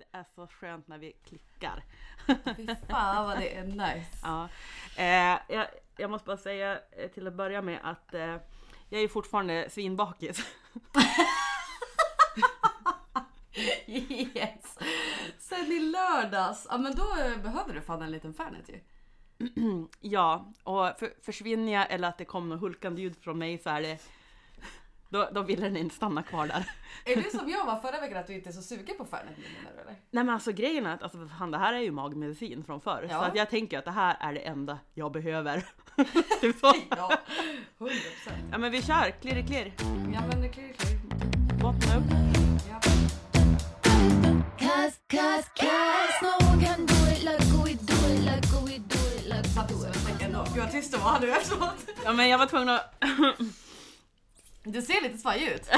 Det är så skönt när vi klickar. Fy fan vad det är nice. Ja. Eh, jag, jag måste bara säga eh, till att börja med att eh, jag är fortfarande svinbakis. Yes! Sen i lördags, ja men då eh, behöver du fan en liten Fernet ju. Ja, och för, försvinner jag eller att det kommer något hulkande ljud från mig så är det då, då vill den inte stanna kvar där. Är du som jag var förra veckan att du inte är så sugen på Fernet nu menar du eller? Nej men alltså grejen är att alltså, fan, det här är ju magmedicin från förr. Ja. Så att jag tänker att det här är det enda jag behöver. typ så. Ja, 100%. Ja men vi kör, klirr klirr. Ja men det är klirr klirr. Bottna upp. Ja. Cause, cause, cause no one can do it like we do it, like we do it, like we Satt do som ett it. tecken då. Gud vad tyst du var nu efteråt. Ja men jag var tvungen att... Du ser lite svajig ut.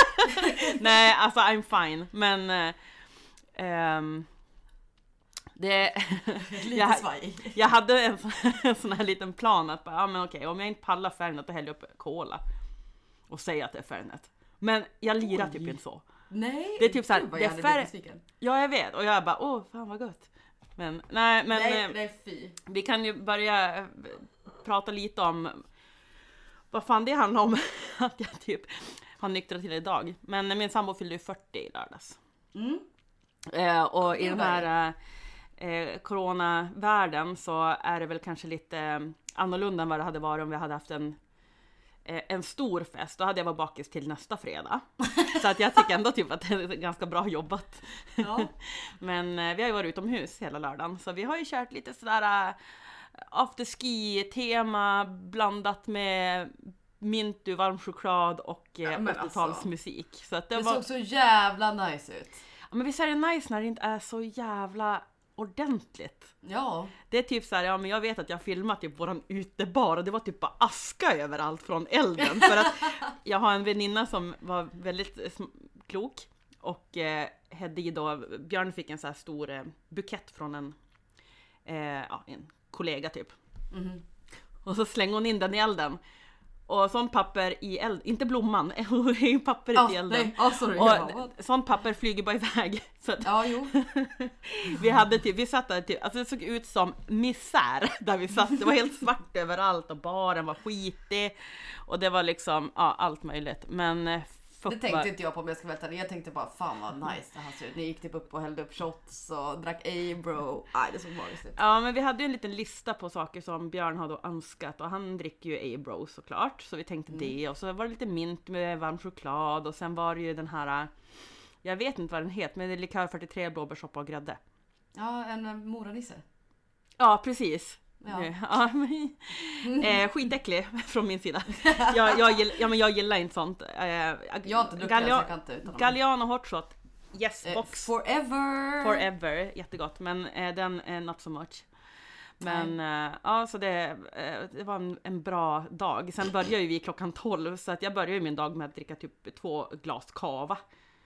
Nej alltså I'm fine. Men... eh, ehm, det... Lite jag, svajig. jag hade en, sån- en sån här liten plan att bara, ja men okej om jag inte pallar Fernet då häller jag upp cola. Och säger att det är Fernet. Men jag lirar Oj. typ inte så. Nej, Det är typ så här, gud vad det är färg-. Ja jag vet och jag bara åh fan vad gott. Men nej men Nej, eh, nej fy. vi kan ju börja eh, prata lite om vad fan det handlar om att jag typ har nyktrat till idag. Men min sambo fyllde ju 40 i lördags. Mm. Eh, och i den här eh, eh, coronavärlden så är det väl kanske lite eh, annorlunda än vad det hade varit om vi hade haft en eh, en stor fest, då hade jag varit bakis till nästa fredag. Så att jag tycker ändå typ att det är ganska bra jobbat. Ja. Men vi har ju varit utomhus hela lördagen så vi har ju kört lite sådär afterski-tema blandat med mintu, varm choklad och Ja, eh, men 80-talsmusik. Så att det, Det var... såg så jävla nice ut. Ja, men visst är det nice när det inte är så jävla ordentligt. Ja. Det är typ så här, ja men jag vet att jag filmat typ våran utebar och det var typ bara aska överallt från elden. För att jag har en väninna som var väldigt eh, klok och eh, hade då, Björn fick en så här stor eh, bukett från en, eh, ja, en kollega typ. Mhm. Och så slänger hon in den i elden. Och sånt papper i eld, inte blomman, pappret Ja, i elden. nej, ja, sorry. Och sånt papper flyger bara iväg. Så att Ja, jo. vi hade typ, vi satt där typ, alltså det såg ut som misär där vi satt. Det var helt svart överallt och baren var skitig. Och det var liksom, ja allt möjligt. Men eh, fuck Det tänkte vad- inte jag på om jag ska helt ärlig. Jag tänkte bara fan vad nice det här ser ut. Ni gick typ upp och hällde upp shots och drack A-bro. Nej det såg magiskt ut. Ja men vi hade ju en liten lista på saker som Björn hade önskat och han dricker ju A-bro såklart. Så vi tänkte Mm. det och så var det lite mint med varm choklad och sen var det ju den här jag vet inte vad den heter men det är likör 43 blåbärssoppa och grädde. Ja, en eh, moranisse. Ja precis. Ja. Eh, Ja, men, eh, skitäcklig från min sida. Jag, jag, gill, ja, men jag gillar inte sånt. Eh, Jag har inte den så jag kan inte mig. Galliano hot shot. Yes Eh, box. Forever! Forever. Jättegott. Men eh, den är not so much. Men eh, ja, så det, eh, det var en, en bra dag. Sen började ju vi klockan 12 så att jag började min dag med att dricka typ två glas kava.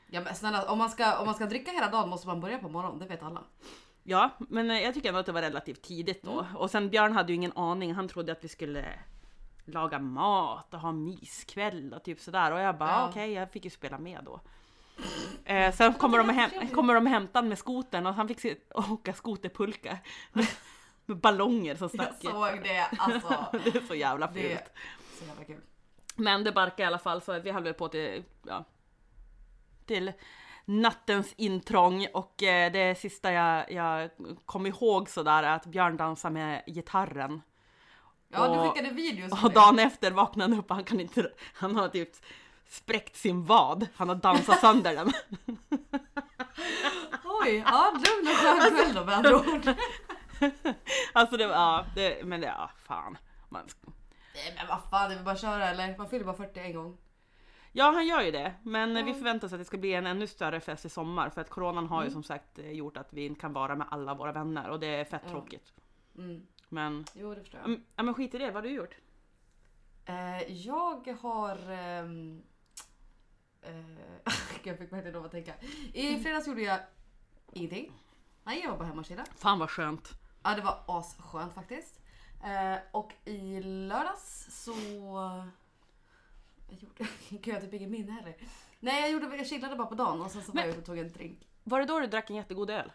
Ja men snälla, om man, ska, om man ska dricka hela dagen måste man börja på morgonen, det vet alla. Ja, men eh, jag tycker ändå att det var relativt tidigt då. Och sen Björn hade ju ingen aning. Han trodde att vi skulle laga mat och ha myskväll och typ sådär. Och jag bara, Ja. okej, jag fick ju spela med då. Eh, sen kommer de, häm- kommer de och hämtar med skotern och han fick åka skoterpulka. Med, med ballonger som Jag stack. såg det, alltså. Det är så jävla Det fult. är så jävla kul. Men det barkade i alla fall så vi höll väl på till, ja, till nattens intrång och eh, det sista jag, jag kom ihåg sådär är att Björn dansar med gitarren. Ja du Och- skickade videos Och dagen efter vaknade han upp och han kan inte, han har typ spräckt sin vad. Han har dansat sönder den. Oj, ja lugn och skön kväll då med andra ord. Alltså det var, ja, det, men det, ja fan. Man, Nej men vad fan, det är väl bara att köra eller? Man fyller bara 40 en gång. Ja han gör ju det, men vi förväntar oss att det ska bli en ännu större fest i sommar för att coronan har ju som sagt eh, gjort att vi inte kan vara med alla våra vänner och det är fett Ja. tråkigt. Mm. Men, Jo det förstår jag. mm, ja men skit i det, vad har du gjort? Eh, jag har... ehm, eh, jag fick verkligen lov att tänka. I fredags gjorde jag ingenting. Nej, jag var bara hemma och chillade. Fan vad skönt. Ja, det var asskönt faktiskt. Eh, och i lördags så... Jag gjorde... Gud, jag har typ ingen minne heller. Nej, jag, gjorde, jag chillade bara på dagen och sen så var jag ute och tog en drink. Var det då du drack en jättegod öl?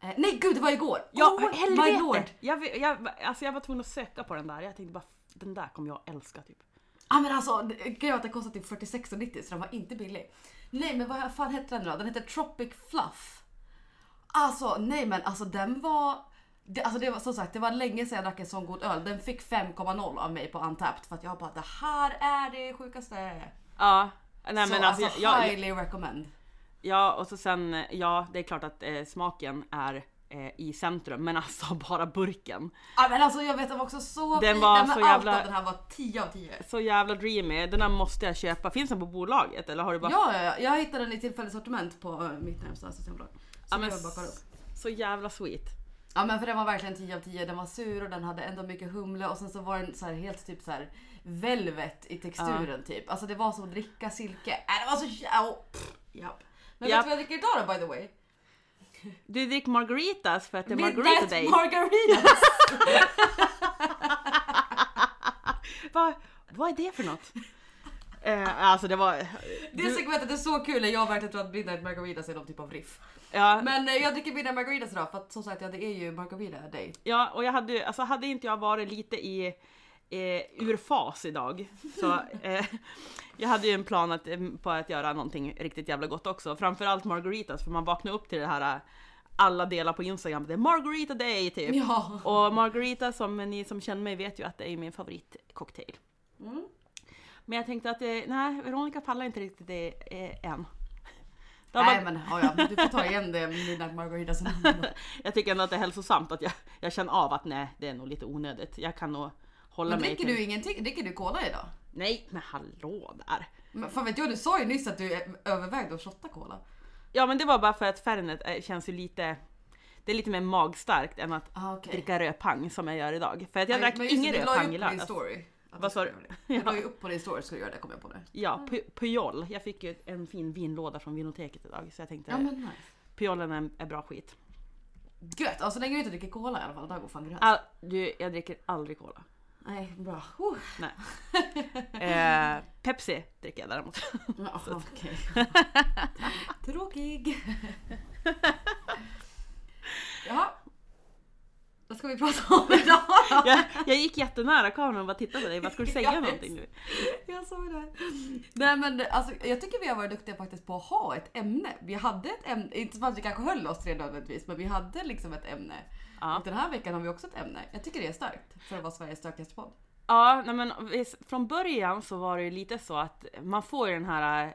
Eh, nej gud, det var igår! Ja, oh, my lord! Jag, jag, alltså jag var tvungen att söka på den där. Jag tänkte bara, den där kommer jag älska typ. Ja ah, men alltså, det- var att den kostade typ 46,90 så den var inte billig. Nej men vad fan hette den då? Den hette Tropic Fluff. Alltså nej men alltså den var... Det, alltså det var som sagt, det var länge sedan jag drack en sån god öl. Den fick 5,0 av mig på Untapped för att jag bara det här är det sjukaste. Ja, nej så men alltså, alltså jag, jag, highly recommend. ja och så sen, ja det är klart att eh, smaken är eh, i centrum men alltså bara burken. Ja men alltså jag vet den var också så Den fin. var Nej, så allt jävla- av den här var 10 av 10. Så jävla dreamy, den där måste jag köpa. Finns den på bolaget eller har du bara... Ja, ja, ja, jag hittade den i tillfälligt sortiment på eh, mitt närmsta systembolag. Så Ja, men jag bakar upp. Så jävla sweet. Ja men för den var verkligen 10 av 10. Den var sur och den hade ändå mycket humle och sen så var den så helt typ så här velvet i texturen typ. Alltså det var som att dricka silke. Äh, det var så oh, pff, japp. Men Japp. vet du vad jag dricker idag då by the way? Du dricker margaritas för att det är margarita day. margaritas! Va, vad är det för något? Eh, alltså det var... Det segmentet är så kul när jag verkligen tror att midnight margaritas är någon typ av riff. Ja, Men eh, jag dricker midnight margaritas idag för att som sagt ja, det är ju margarita day. ja, och jag hade ju- alltså hade inte jag varit lite i eh, ur fas idag så eh, jag hade ju en plan att, eh, på att göra någonting riktigt jävla gott också. Framförallt margaritas för man vaknar upp till det här eh, alla delar på Instagram, det är margarita day typ. Ja. Och margarita som ni som känner mig vet ju att det är min favoritcocktail. Mm. Men jag tänkte att nej, Veronica pallar inte riktigt det eh, än. Nej bara- men ja, ja, du får ta igen det midnight margaritas. Jag tycker ändå att det är hälsosamt att jag, jag känner av att nej, det är nog lite onödigt. Jag kan nog hålla Men mig dricker till... du ingenting? Dricker du cola idag? Nej, men hallå där! Men fan vet jag, du sa ju nyss att du övervägde att shotta cola. Ja men det var bara för att Fernet eh, känns ju lite... Det är lite mer magstarkt än att Ah, okej. dricka rödpang som jag gör idag. För att jag Men- drack ingen rödpang i lördags. Vad sa du? Du la ju upp på din story skulle göra det, kom jag på nu. Ja, Pu- Pujol. Jag fick ju en fin vinlåda från vinoteket idag så jag tänkte Ja men nice. Pujolen är, är bra skit. Gött, alltså så länge du inte dricker cola i alla fall, här går fan grönt. All, du, jag dricker aldrig cola. Nej, bra. Uh. Nej. Eh, Pepsi dricker jag däremot. Ja, okej. Tråkig. Jaha. Vad ska vi prata om idag jag, jag gick jättenära kameran och bara tittade på dig. Vad ska du säga Jag någonting nu? Jag såg det. Nej men alltså, jag tycker vi har varit duktiga faktiskt på att ha ett ämne. Vi hade ett ämne, inte som att vi kanske höll oss till det nödvändigtvis, men vi hade liksom ett ämne. Ja. Och den här veckan har vi också ett ämne. Jag tycker det är starkt för att vara Sveriges stökigaste podd. Ja, nej men från början så var det ju lite så att man får ju den här eh,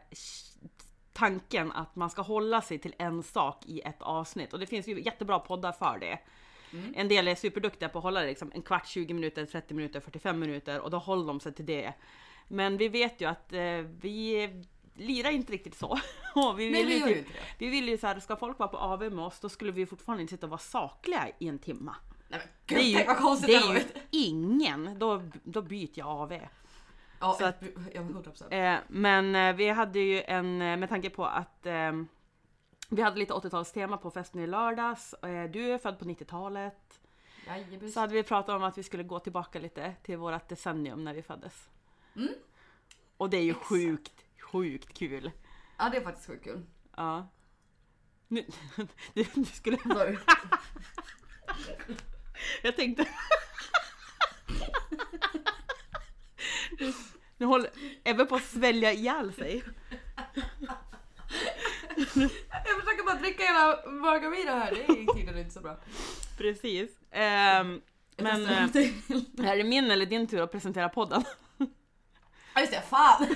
tanken att man ska hålla sig till en sak i ett avsnitt och det finns ju jättebra poddar för det. En del är superduktiga på att hålla det liksom en kvart, 20 minuter, 30 minuter, 45 minuter och då håller de sig till det. Men vi vet ju att eh, vi lirar inte riktigt så. Vi Nej, vill vi ju gör ju typ- inte det. Vi vill ju så här, ska folk vara på AV med oss då skulle vi fortfarande inte sitta och vara sakliga i en timma. Nej men Det gud, är ju, tänk det det är ju ingen, då, då byter jag AV. Ja, så att- jag var 100%. Eh, men eh, vi hade ju en, eh, med tanke på att eh, vi hade lite 80-talstema på festen i lördags. Eh, du är född på 90-talet. Jajebus. Så hade vi pratat om att vi skulle gå tillbaka lite till vårat decennium när vi föddes. Mm. Och det är ju Exakt. sjukt, sjukt kul. Ja det är faktiskt sjukt kul. Ja. Nu, du, du skulle... Sorry. Jag tänkte... Nu, nu håller Ebbe på att svälja ihjäl sig. Jag försöker bara dricka hela margarita här, det är tydligen inte så bra. Precis. Ehm, men eh, är det min eller din tur att presentera podden? Ja just det, fan!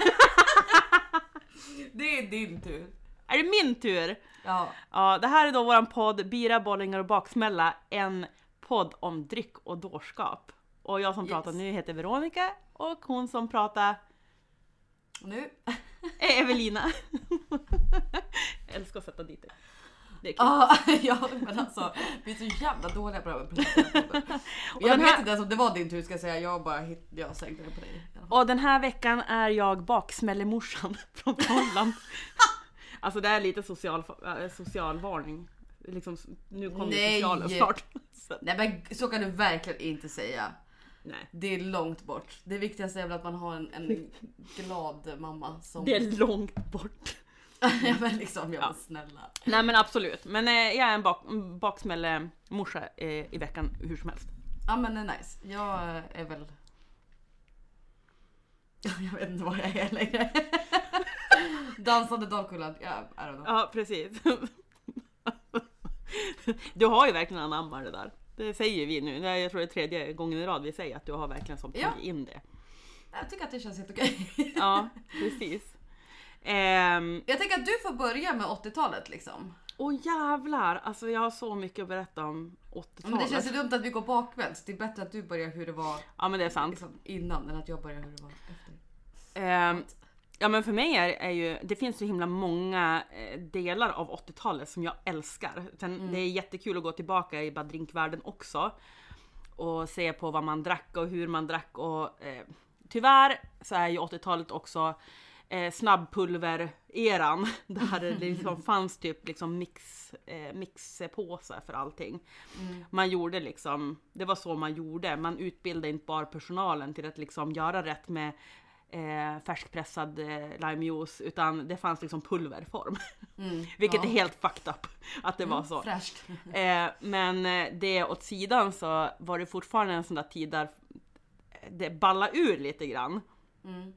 Det är din tur. Är det min tur? Ja. Ja, det här är då våran podd Bira, bollingar och baksmälla. En podd om dryck och dårskap. Och jag som Yes. pratar nu heter Veronica och hon som pratar Och nu. är Evelina. Jag älskar att sätta dit det. Det är kul. Ah, ja men alltså vi är så jävla dåliga på det här med presentationen. Jag den vet här- inte ens om det var din tur ska jag säga, jag bara hit, jag slängde det på dig. Och den här veckan är jag baksmällemorsan från Holland. Alltså det är lite social, äh, socialvarning. Liksom, nu kommer Nej. socialen snart. Nej men så kan du verkligen inte säga. Nej. Det är långt bort. Det viktigaste är väl att man har en, en glad mamma som... Det är långt bort. ja men liksom, jag Ja. var snälla. Nej men absolut. Men eh, jag är en bak, baksmällemorsa eh, i veckan hur som helst. Ja men det är nice. Jag är väl... Jag vet inte vad jag är längre. Dansande I don't know. Ja precis. Du har ju verkligen anammat det där. Det säger vi nu. Jag tror det är tredje gången i rad vi säger att du har verkligen som Ja. tagit in det. Jag tycker att det känns helt okej. Ja, precis. Ehm, Jag tänker att du får börja med 80-talet liksom. Åh jävlar, alltså jag har så mycket att berätta om 80-talet. Men det känns ju dumt att vi går bakvänt. Det är bättre att du börjar hur det var Ja men det är sant. liksom, innan än att jag börjar hur det var efter. Ehm, ja men för mig är, är ju, det finns så himla många eh, delar av 80-talet som jag älskar. Sen, Det är jättekul att gå tillbaka i bara drinkvärlden också. Och se på vad man drack och hur man drack och eh, tyvärr så är ju 80-talet också eh, snabbpulver-eran där det liksom fanns typ liksom mix, eh, mixpåsar för allting. Man gjorde liksom, det var så man gjorde. Man utbildade inte bara personalen till att liksom göra rätt med eh, färskpressad eh, limejuice utan det fanns liksom pulverform. Mm, Vilket ja. är helt fucked up att det var så. Fräscht. Eh, men eh, det åt sidan så var det fortfarande en sån där tid där det balla ur lite grann. Mm.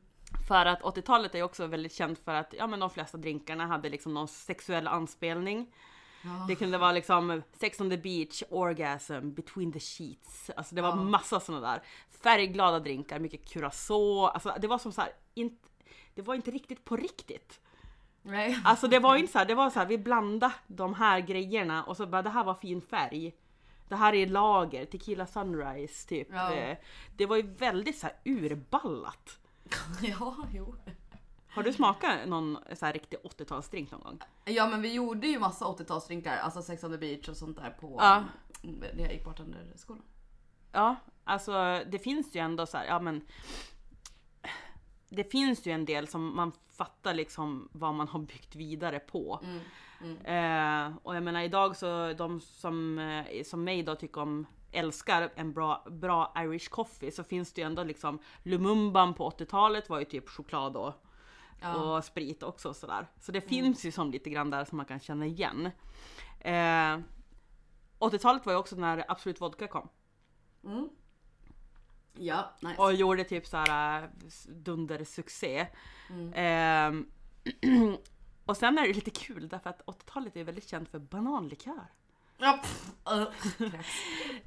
För att 80-talet är också väldigt känt för att ja, men de flesta drinkarna hade liksom någon sexuell anspelning. Ja. Det kunde vara liksom sex on the beach, orgasm, between the sheets. Alltså det var Ja. massa sådana där färgglada drinkar, mycket curacao. Alltså det var som så här, inte, det var inte riktigt på riktigt. Nej. Alltså det var inte så här, det var så här, vi blandade de här grejerna och så bara det här var fin färg. Det här är lager, tequila sunrise typ. Ja. Eh, Det var ju väldigt så urballat. Ja, jo. Har du smakat någon så här riktig 80-talsdrink någon gång? Ja men vi gjorde ju massa 80-talsdrinkar, alltså Sex on the beach och sånt där på Ja. när jag gick bartenderskolan. Ja, alltså det finns ju ändå så här, ja men. Det finns ju en del som man fattar liksom vad man har byggt vidare på. Mm. Mm. Eh, och jag menar idag så de som, eh, som mig då tycker om älskar en bra, bra Irish coffee så finns det ju ändå liksom Lumumban på 80-talet var ju typ choklad och, Ja. och sprit också och sådär. Så det finns ju som lite grann där som man kan känna igen. Eh, 80-talet var ju också när Absolut Vodka kom. Mm. Ja, nice. Och gjorde typ så här äh, dundersuccé. Mm. Ehm, och sen är det lite kul därför att 80-talet är väldigt känt för bananlikör. Ja.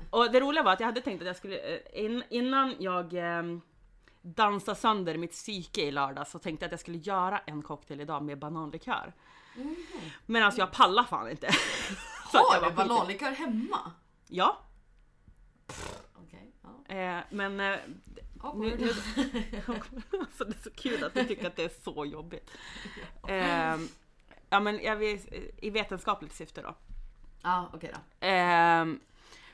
Och det roliga var att jag hade tänkt att jag skulle, eh, in, innan jag eh, dansade sönder mitt psyke i lördag så tänkte att jag skulle göra en cocktail idag med bananlikör. Men alltså jag pallar fan inte. Har du bananlikör hemma? Ja, Okej, ja. eh, men eh, nu, nu, alltså det är så kul att du tycker att det är så jobbigt. Ehm, ja men jag vill, i vetenskapligt syfte då. Ja, okej då. Ehm,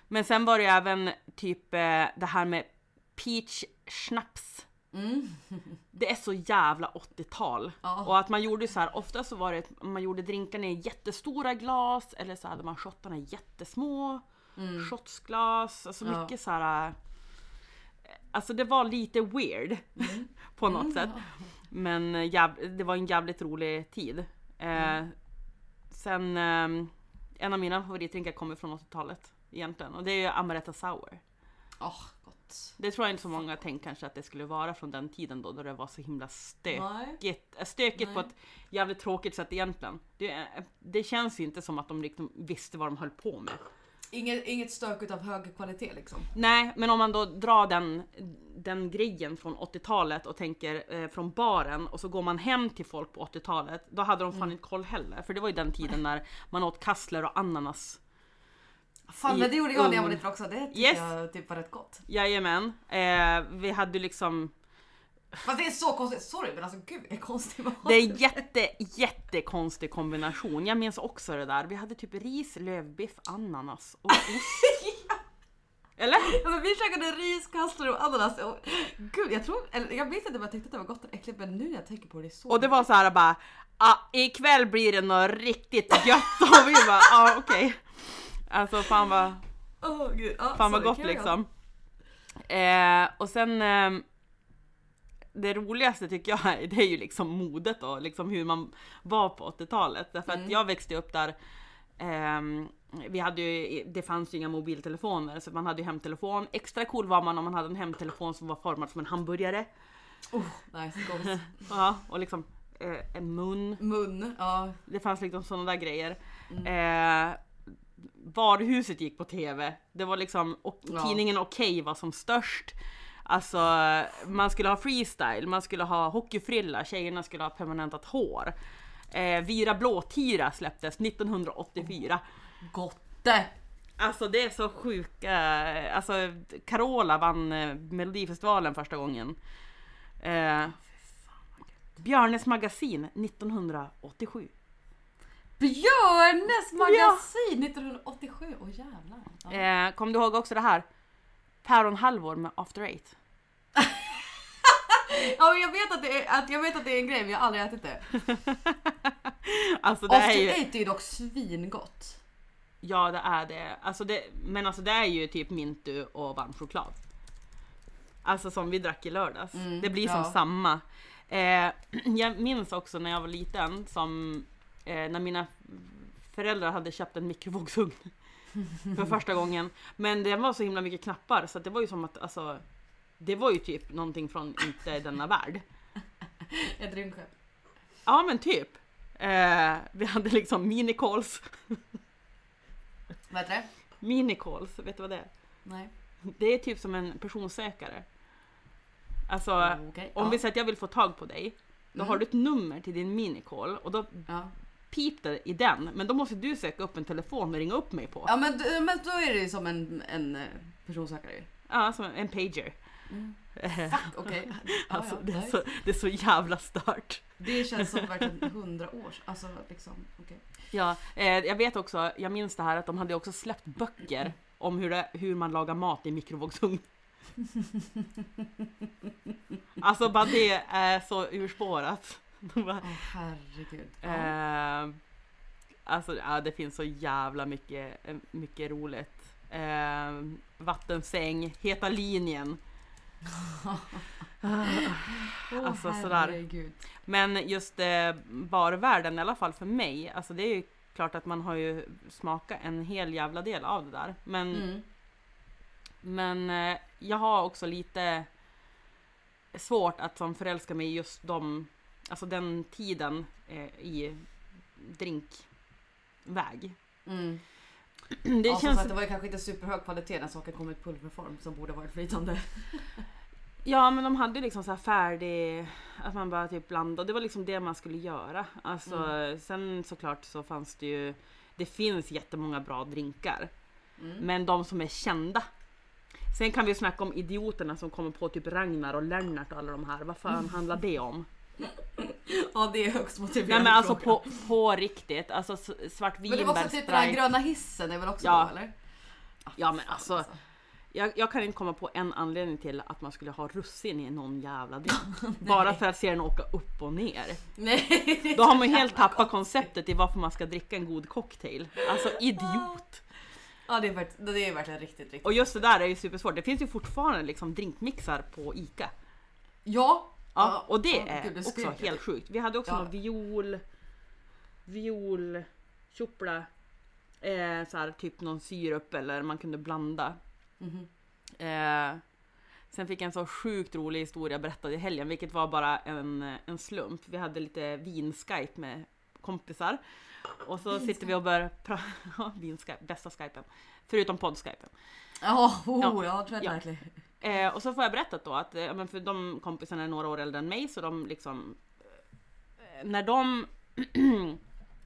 men sen var det även typ eh, det här med peach schnapps. Mm. Det är så jävla 80-tal. Ja. Och att man gjorde så här, ofta så var det man gjorde drinkarna i jättestora glas eller så hade man shottarna i jättesmå Mm. shotsglas. Alltså mycket så här. eh, Alltså det var lite weird Mm. på något sätt. Men eh, jäv, det var en jävligt rolig tid. Eh, Mm. sen eh, en av mina favoritdrinkar kommer från 80-talet egentligen och det är ju Amaretto Sour. Åh, gott. Det tror jag inte så många tänkt kanske att det skulle vara från den tiden då, då det var så himla Nej. stökigt. Eh, Stökigt på Nej. ett jävligt tråkigt sätt egentligen. Det, eh, det känns ju inte som att de liksom visste vad de höll på med. Inget, inget stök utav hög kvalitet liksom. Nej, men om man då drar den, den grejen från 80-talet och tänker eh, från baren och så går man hem till folk på 80-talet, då hade de fan inte koll heller. För det var ju den tiden när man åt kassler och ananas. Fan men det gjorde jag när jag var liten också. Det tycker Yes. jag typ var rätt gott. Jajamän. Eh, vi hade liksom, Fast det är så konstigt. Sorry men alltså gud vilken konstig mat. det är en jätte, jättekonstig kombination. Jag minns också det där. Vi hade typ ris, lövbiff, ananas och ost. Eller? Ja, men vi käkade ris, kassler och ananas. Och, gud jag tror, eller jag vet inte om jag tyckte att det var gott eller äckligt men nu när jag tänker på det, det är så Och det var så här bara, ah, ikväll blir det något riktigt gött och vi bara, ah, okej. Alltså fan vad, Åh, gud. Ja, fan vad gott liksom. Eh, och sen, eh, det roligaste tycker jag är, det är ju liksom modet och liksom hur man var på 80-talet. Därför att jag växte upp där ehm, vi hade ju, det fanns ju inga mobiltelefoner så man hade ju hemtelefon. Extra cool var man om man hade en hemtelefon som var formad som en hamburgare. Oh, nice, gott. Ja, och liksom eh, en mun. Mun, ja. Det fanns liksom sådana där grejer. Eh, varuhuset gick på TV. Det var liksom, och Ja. tidningen Okej var som störst. Alltså man skulle ha freestyle, man skulle ha hockeyfrilla, tjejerna skulle ha permanentat hår. Eh, Vira Blåtira släpptes 1984. Gotte! Alltså det är så sjuka, alltså Carola vann eh, Melodifestivalen första gången. Eh, Björnes magasin 1987. Björnes magasin 1987, åh jävlar. Ja. Eh, kom du ihåg också det här? Päronhalvor med After Eight. Ja, men jag, vet att det är, att jag vet att det är en grej men jag har aldrig ätit det. Alltså det är After ju, eight är ju dock svingott. ja det är det. Alltså det. Men alltså det är ju typ mintu och varm choklad. Alltså som vi drack i lördags. Mm, det blir ja. som samma. Eh, jag minns också när jag var liten som eh, när mina föräldrar hade köpt en mikrovågsugn för första gången. Men den var så himla mycket knappar så det var ju som att alltså det var ju typ någonting från inte denna värld. Ett rymdskepp. Ja men typ. Eh, vi hade liksom minicols. Vad heter det? Minicols, vet du vad det är? Nej. Det är typ som en personsökare. Alltså Okej, om ja. vi säger att jag vill få tag på dig. Då Mm. har du ett nummer till din minicall och då Ja. Piper i den. Men då måste du söka upp en telefon och ringa upp mig på. ja men, men då är det ju som en, en eh, personsökare. Ja, som en pager. Fuck, okej. Ja, Alltså, ja, det, är så, det är så jävla stört. Det känns som verkligen hundra år Alltså liksom, okej. Ja, eh, jag vet också, jag minns det här att de hade också släppt böcker om hur, det, hur man lagar mat i mikrovågsugn. Alltså bara det är så urspårat. Åh herregud. Ja. eh, alltså ja, det finns så jävla mycket, eh, mycket roligt. Eh, vattensäng, Heta linjen. Alltså sådär. herregud. Men just eh, barvärlden i alla fall för mig, alltså det är ju klart att man har ju smakat en hel jävla del av det där. Men, Mm. men eh, jag har också lite svårt att som förälska mig i just de, alltså den tiden eh, i drinkväg. Mm. Det ja, känns, sagt, det var ju kanske inte superhög kvalitet när saker kom i pulverform som borde varit flytande. ja men de hade liksom så här färdig, att man bara typ blandade det var liksom det man skulle göra. Alltså Mm. sen såklart så fanns det ju, det finns jättemånga bra drinkar. Mm. Men de som är kända. Sen kan vi snacka om idioterna som kommer på typ Ragnar och Lennart och alla de här. Vad fan handlar det om? Ja det är högst motiverat. Nej men alltså på, på riktigt. Alltså svart Men det var också typ den här gröna hissen är väl också Ja. då eller? Ja men alltså. Jag, jag kan inte komma på en anledning till att man skulle ha russin i någon jävla drink. Bara för att se den åka upp och ner. Nej. Då har man ju helt tappat konceptet i varför man ska dricka en god cocktail. Alltså idiot! Ja det är, verkligen, det är verkligen riktigt riktigt. Och just det där är ju supersvårt. Det finns ju fortfarande liksom drinkmixar på ICA. Ja. Ja, och det ja, är gud, det också jag helt sjukt. Vi hade också Ja. någon viol, viol, tjoppla, eh, så här, typ någon syrup eller man kunde blanda. Mhm. Eh, sen fick jag en så sjukt rolig historia berättad i helgen, vilket var bara en, en slump. Vi hade lite vin-skype med kompisar. Och så sitter vi och börjar prata, ja, vin-skype, bästa skypen. Förutom podd-skypen. Ja, oh, Ja. ja, tror jag Ja. verkligen. Eh, och så får jag berättat då att, eh, men för de kompisarna är några år äldre än mig så de liksom eh, När de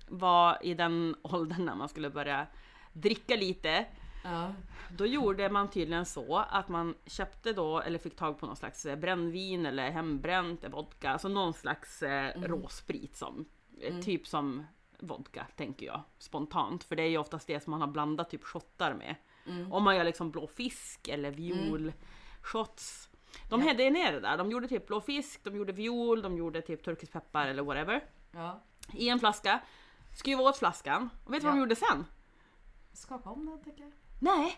var i den åldern när man skulle börja dricka lite Ja. Då gjorde man tydligen så att man köpte då eller fick tag på någon slags eh, brännvin eller hembränt eh, vodka, alltså någon slags eh, råsprit som eh, typ som vodka tänker jag spontant för det är ju oftast det som man har blandat typ shottar med. Mm. Om man gör liksom blå fisk eller viol shots. De Ja. hällde ner det där. De gjorde typ blå fisk, de gjorde viol, de gjorde typ turkisk peppar eller whatever. ja. I en flaska. Skruva åt flaskan. Och vet du vad de Ja. gjorde sen? Skaka om den tänker jag. Nej,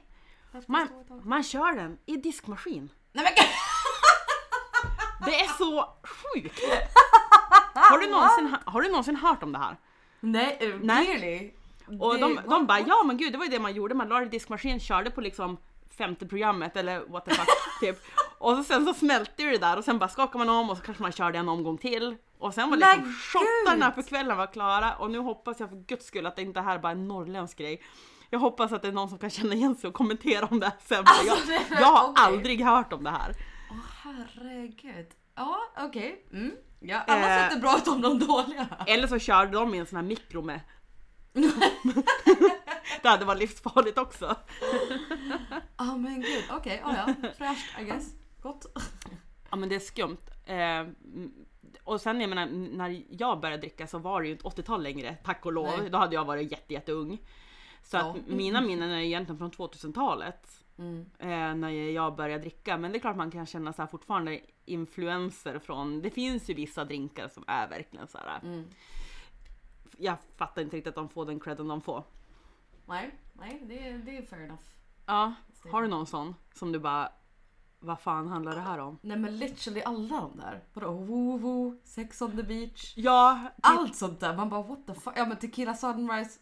man, man kör den i diskmaskin. Nej men Det är så sjukt! Har du någonsin, har du någonsin hört om det här? Nej, eh, Nej. clearly. Och de, de bara ja men gud det var ju det man gjorde, man la det i diskmaskin, körde på liksom femte programmet eller what the fuck typ. Och så, sen så smälte ju det där och sen bara skakade man om och så kanske man körde en omgång till. Och sen var Men liksom shottarna för kvällen var klara och nu hoppas jag för guds skull att det inte här bara är en norrländsk grej. Jag hoppas att det är någon som kan känna igen sig och kommentera om det här sen. Alltså, det jag, är- jag har okej. aldrig hört om det här. Åh herregud. Ja, okej. Mm. Ja, alla Eh. sätter bra ut om de dåliga. Eller så körde de i en sån här mikro med. det hade varit livsfarligt också. Ja men gud, okej, ja ja. Fräscht I guess. Gott. Ja men det är skumt. Eh, och sen jag menar, när jag började dricka så var det ju inte 80-tal längre, tack och lov. Nej. Då hade jag varit jätte, jätteung. Så Ja. att mina minnen är egentligen från 2000-talet. Mm. Eh, när jag började dricka. Men det är klart man kan känna så här fortfarande influenser från, det finns ju vissa drinkar som är verkligen så här. Mm. Jag fattar inte riktigt att de får den credden de får. Nej, nej det, är- det är fair enough. Ja, har du någon sån som du bara, vad fan handlar det här om? Nej men literally alla de där. Vadå woo woo, sex on the beach. Ja, typ, Allt sånt där. Man bara what the fuck. Ja men tequila sunrise.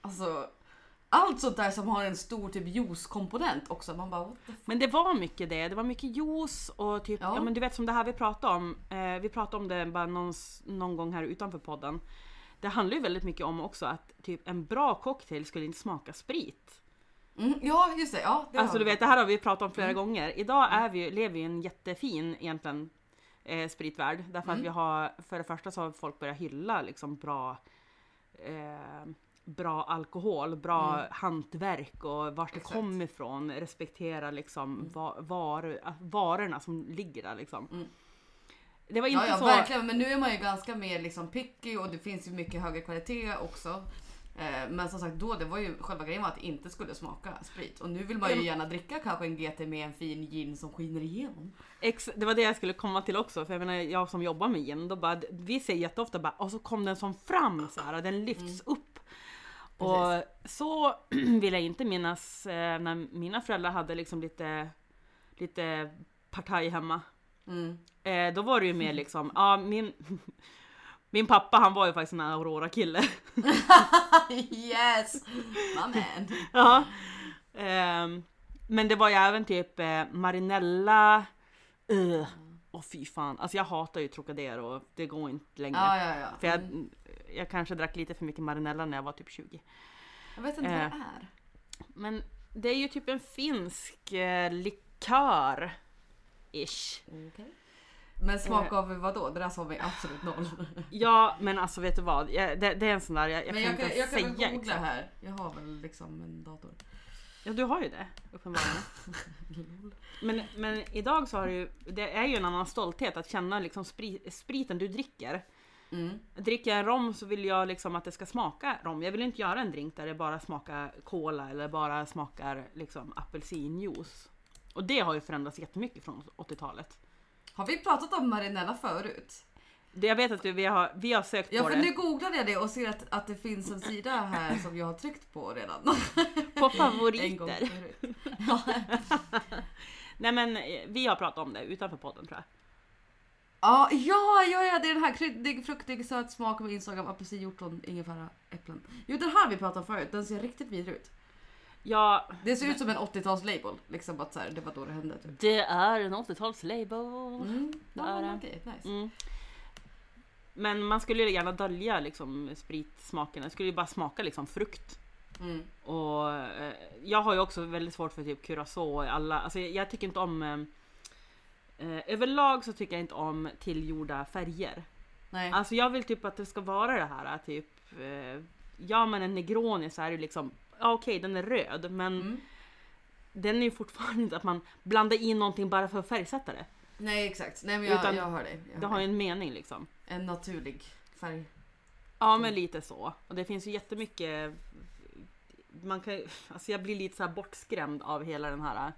Alltså. Allt sånt där som har en stor typ juice-komponent också. Man bara what the fuck. Men det var mycket det. Det var mycket juice och typ, ja. Ja. men du vet som det här vi pratade om. Eh, vi pratade om det bara någon, någon gång här utanför podden. Det handlar ju väldigt mycket om också att typ en bra cocktail skulle inte smaka sprit. Mm, ja just det. Ja, det Alltså du vet, det här har vi pratat om flera gånger. Idag är vi, lever vi i en jättefin egentligen eh, spritvärld. Därför att Mm. vi har, för det första så har folk börjat hylla liksom bra eh, bra alkohol, bra Mm. hantverk och vart det kommer ifrån. Respektera liksom va, var, varorna som ligger där liksom. Mm. Det var inte Ja, ja så... verkligen. Men nu är man ju ganska mer liksom picky och det finns ju mycket högre kvalitet också. Eh, Men som sagt då, det var ju själva grejen var att det inte skulle smaka sprit. Och nu vill man ju Ja. gärna dricka kanske en GT med en fin gin som skiner igenom. Ex, det var det jag skulle komma till också, för jag menar jag som jobbar med gin, då bara, vi säger jätteofta bara och så kom den som fram så här, den lyfts upp. Och så vill jag inte minnas eh, när mina föräldrar hade liksom lite, lite partaj hemma. Mm. Eh, då var det ju mer liksom, ja min, min pappa han var ju faktiskt en Aurora-kille. yes! My man. ja. Ehm, men det var ju även typ eh, Marinella, uh, Åh fy fan, alltså jag hatar ju Trocadero, det går inte längre. Ja, ja, ja. För jag, Mm. jag kanske drack lite för mycket Marinella när jag var typ 20. jag vet inte vad eh, det är. Men det är ju typ en finsk eh, likör. Ish. Okej. Men smak Eh. av vad då? Det där sa vi absolut noll. Ja men alltså vet du vad, jag, det, det är en sån där, jag, jag Men kan jag kan, inte jag kan säga väl googla exakt. här. Jag har väl liksom en dator. Ja du har ju det, uppenbarligen. men, men idag så har du ju, det är ju en annan stolthet att känna liksom spri, spriten du dricker. Mm. Dricker jag en rom så vill jag liksom att det ska smaka rom. Jag vill inte göra en drink där det bara smakar cola eller bara smakar liksom apelsinjuice. Och det har ju förändrats jättemycket från 80-talet. Har vi pratat om Marinella förut? Det jag vet att du, vi, har, vi har sökt Ja på för det. nu googlade jag det och ser att, att det finns en sida här som jag har tryckt på redan. På En gång favoriter. förut. Nej men eh, vi har pratat om det utanför podden tror jag. Ja, ja, ja, ja, det är den här kryddig, fruktig, söt smak med inslag av apelsin, hjortron, ingefära, äpplen. Jo den här har vi pratat om förut, den ser riktigt vidrig ut. Ja, Det ser ut som en 80-tals label, liksom att så här, det var då det hände. Typ. det är en 80-talslabel. Mm. Det är det. okej, nice. Mm. Men man skulle ju gärna dölja liksom spritsmaken. Det skulle ju bara smaka liksom frukt. Mm. Och eh, jag har ju också väldigt svårt för typ curacao alla, alltså jag, jag tycker inte om eh, eh, Överlag så tycker jag inte om tillgjorda färger. Nej. Alltså jag vill typ att det ska vara det här typ eh, Ja men en negroni så är det liksom Ja okej den är röd men Mm. den är ju fortfarande inte att man blandar in någonting bara för att färgsätta det. Nej exakt, nej men jag, Utan jag. Jag Det hör har ju en mening liksom. En naturlig färg. Ja men lite så. Och det finns ju jättemycket man kan, alltså jag blir lite så här bortskrämd av hela den här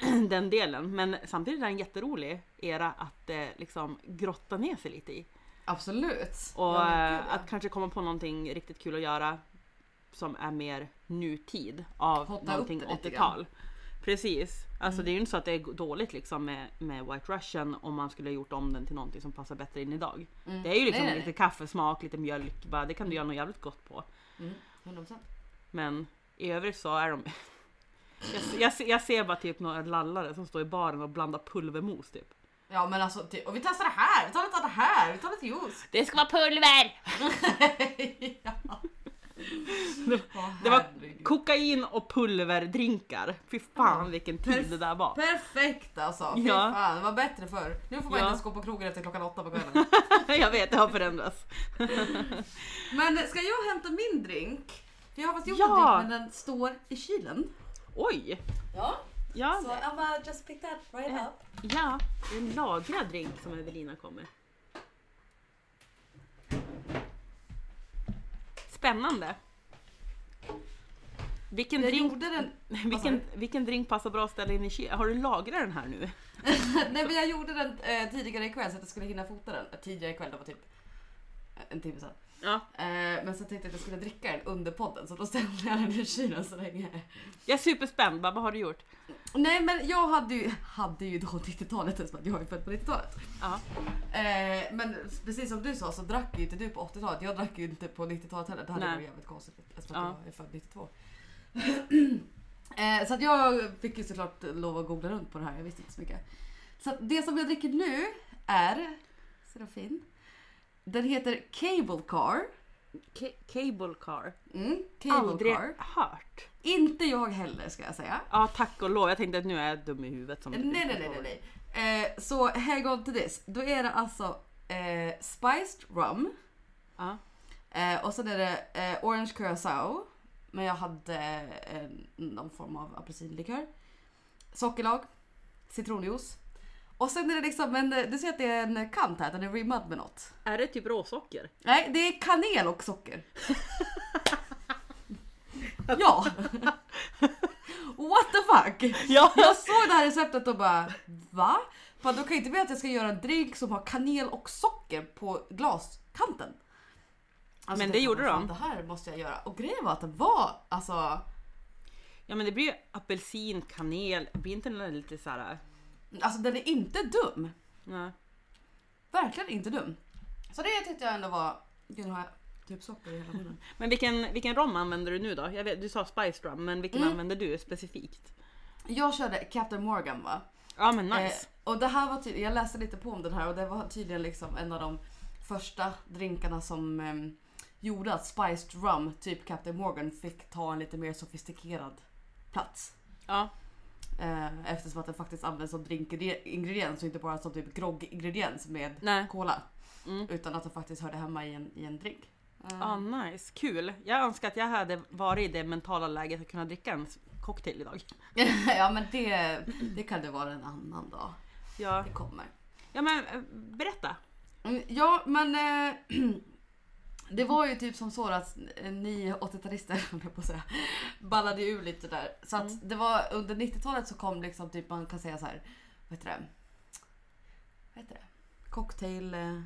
den delen. Men samtidigt är det en jätterolig era att eh, liksom grotta ner sig lite i. Absolut. Och Ja, men eh, ja. att kanske komma på någonting riktigt kul att göra som är mer nutid av upp någonting det lite 80-tal. Precis. Alltså det är ju inte så att det är dåligt liksom med, med White Russian om man skulle ha gjort om den till någonting som passar bättre in idag. Det är ju liksom Nej, nej, lite kaffesmak, lite mjölk, bara, det kan du göra något jävligt gott på. Mm, 100%. Men i övrigt så är de... Jag, ser- jag, jag ser bara typ några lallare som står i baren och blandar pulvermos typ. Ja men alltså, och vi testar det här, vi tar lite av det här, vi tar lite juice. Det ska vara pulver! ja. Åh, Det var kokain och pulverdrinkar. Fy fan vilken tid det där var. Perfekt alltså, fy Ja. fan det var bättre förr. Nu får man Ja. inte ens gå på krogen efter klockan åtta på kvällen. Jag vet, det har förändrats. Men ska jag hämta min drink? Jag har faktiskt gjort Ja. en drink men den står i kylen. Oj! Ja. Ja, Så Emma just pick that right Ja. up. ja det är en lagrad drink som Evelina kommer. Spännande. Vilken Jag drink, den, vilken, vilken drink passar bra att ställa in i kylen? Har du lagrat den här nu? nej men jag gjorde den eh, tidigare ikväll så att jag skulle hinna fota den. Eh, Tidigare ikväll, det var typ eh, en timme sedan. Ja. Eh, men så tänkte jag att jag skulle dricka den under podden så då ställde jag den i kylen så länge. Jag är superspänd, bara, vad har du gjort? Nej men jag hade ju, hade ju då 90-talet eftersom jag är född på 90-talet. Ja. Eh, men precis som du sa så drack ju inte du på 80-talet. Jag drack ju inte på 90-talet heller. Det hade varit jävligt konstigt eftersom Ja. jag är född 92. eh, så att jag fick ju såklart lov att googla runt på det här. Jag visste inte så mycket. Så att det som jag dricker nu är Serafin. Den heter Cable Car. Ca- cable car. Mm, cable Aldrig Car. hört. Inte jag heller ska jag säga. Ja tack och lov, jag tänkte att nu är jag dum i huvudet. Som Nej nej nej nej. nej. Eh, så hang on to this. Då är det alltså eh, spiced rum. Ja. Eh, och sen är det eh, orange curacao. Men jag hade eh, någon form av apelsinlikör. Sockerlag. Citronjuice. Och sen är det liksom en, du ser att det är en kant här, den är rimmad med något. Är det typ råsocker? Nej, det är kanel och socker. ja. What the fuck? Ja! Jag såg det här receptet och bara va? Bara, då kan jag inte veta att jag ska göra en drink som har kanel och socker på glaskanten. Alltså, Men det gjorde fan, de. Det här måste jag göra. Och grejen var att det var alltså Ja men det blir ju apelsin, kanel, blir inte den lite så här... Alltså den är inte dum. Nej. Verkligen inte dum. Så det tyckte jag ändå var... Gud har jag typ socker i hela munnen. Men vilken, vilken rom använder du nu då? Jag vet, du sa Spice Rum, men vilken Mm. använder du specifikt? Jag körde Captain Morgan va? Ja men nice. Eh, och det här var tydligen, jag läste lite på om den här och det var tydligen liksom en av de första drinkarna som em, gjorde att spiced rum, typ Captain Morgan, fick ta en lite mer sofistikerad plats. Ja. Eh, eftersom att den faktiskt används som drinkingrediens och inte bara som typ groggingrediens med Nej. cola. Mm. Utan att den faktiskt hörde hemma i en, i en drink. Eh, Ah, nice, kul. Jag önskar att jag hade varit i det mentala läget att kunna dricka en cocktail idag. ja men det, det kan det vara en annan dag. Ja, Det kommer. ja men eh, berätta. Mm, Ja, men eh, det var ju typ som så att ni 80-talister, höll jag på säga, ballade ur lite där. Så att det var under 90-talet så kom liksom typ man kan säga så här, vad heter det? Vad heter det? Cocktail... Eh,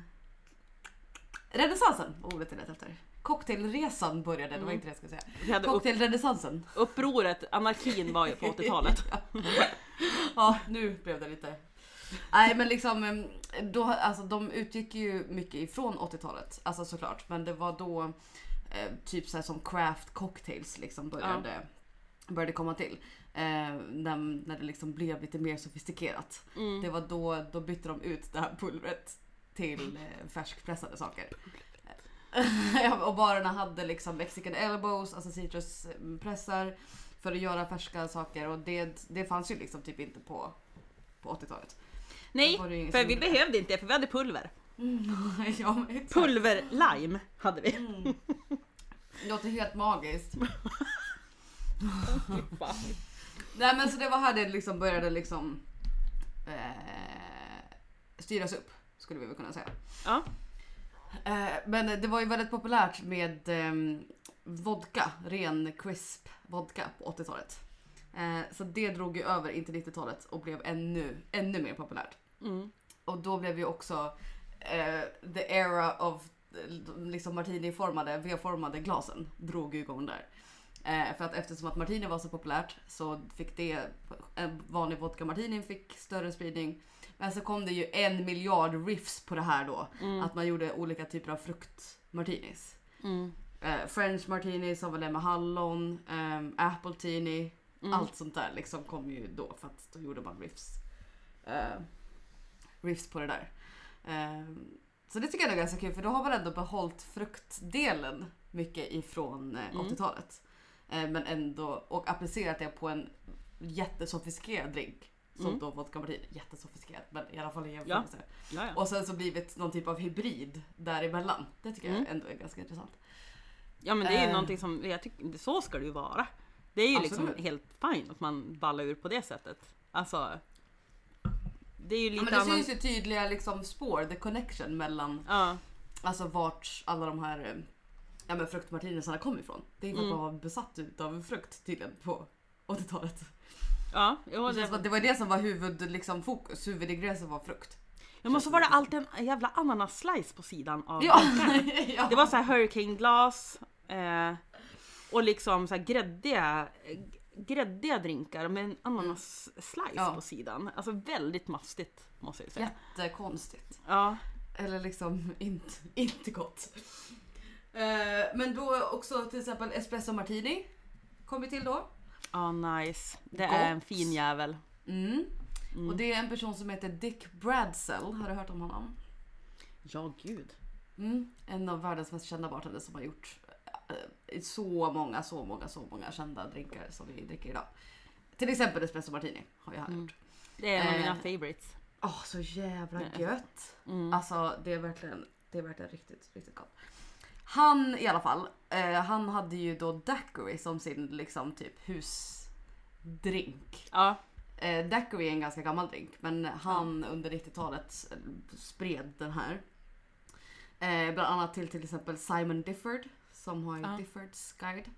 renässansen ordet jag letade efter. Cocktailresan började, det var inte det jag skulle säga. Hade upp, Cocktailrenässansen. upproret, anarkin var ju på 80-talet. Ja, nu blev det lite... Nej men liksom, då, alltså, de utgick ju mycket ifrån 80-talet, alltså såklart. Men det var då eh, typ så som craft cocktails liksom började, började komma till. Eh, när, när det liksom blev lite mer sofistikerat. Mm. Det var då, då bytte de ut det här pulvret till eh, färskpressade saker. Ja, och barerna hade liksom mexican elbows, alltså citruspressar för att göra färska saker och det, det fanns ju liksom typ inte på, på 80-talet. Nej, för vi behövde inte det för vi hade pulver. ja, men exakt. Pulver-lime hade vi. Mm. Det låter helt magiskt. Nej men så det var här det liksom började liksom eh, styras upp, skulle vi väl kunna säga. Ja. Eh, men det var ju väldigt populärt med eh, vodka, ren crisp vodka på 80-talet. Eh, så det drog ju över in till 90-talet och blev ännu, ännu mer populärt. Mm. Och då blev ju också eh, the era of eh, liksom martini-formade, V-formade glasen drog ju igång där. Eh, för att eftersom att martini var så populärt så fick det, en vanlig vodka martini fick större spridning. Men så kom det ju en miljard riffs på det här då. Att man gjorde olika typer av fruktmartinis. Mm. Eh, French martini som var det med hallon, um, apple teeny, allt sånt där liksom kom ju då för att då gjorde man riffs. eh, riffs på det där. Ehm, så det tycker jag är ganska kul för då har man ändå behållit fruktdelen mycket ifrån eh, 80-talet. Eh, men ändå och applicerat det på en jättesofistikerad drink. Som Mm. då vodka martini. Jättesofistikerad men i alla fall i jämförelse. Ja, ja. Och sen så blivit någon typ av hybrid däremellan. Det tycker Mm. jag ändå är ganska intressant. ja men det är ju Eh. någonting som, jag tycker, så ska det ju vara. Det är ju liksom Absolut. helt fint att man ballar ur på det sättet. Alltså. Det är ju Ja, lite men det annan... syns ju tydliga liksom spår, the connection mellan Ja, alltså vart alla de här eh, ja, men fruktmartinisarna kom ifrån. Det är för att Mm. man var besatt av frukt tydligen på 80-talet. ja, jo, Det, det, var det som var huvud, liksom, fokus, huvudingrediensen var frukt. ja, men så var det alltid en jävla ananas-slice på sidan av Ja! ja. Det var så här hurricane-glas eh, och liksom så här gräddiga, gräddiga drinkar med en ananas-slice Ja. på sidan. Alltså väldigt mastigt måste jag säga. Jättekonstigt. Ja. Eller liksom inte, inte gott. Eh, men då också till exempel espresso martini kom ju till då. Ja, nice. Det Gott. är en fin jävel. Mm. Och det är en person som heter Dick Bradsell. Har du hört om honom? Ja, gud. Mm. En av världens mest kända bartenders som har gjort så många, så många, så många kända drinkar som vi dricker idag. Till exempel espresso martini har jag Mm. gjort. Det är en av Eh. mina favorites. Åh, så jävla gött! Mm. Alltså det är verkligen, det är verkligen riktigt, riktigt gott. Han i alla fall, eh, han hade ju då daiquiri som sin liksom typ husdrink. Ja, Eh, daiquiri är en ganska gammal drink men han under 90-talet eh, spred den här. Eh, bland annat till till exempel Simon Difford som har Ja. Diffords guide.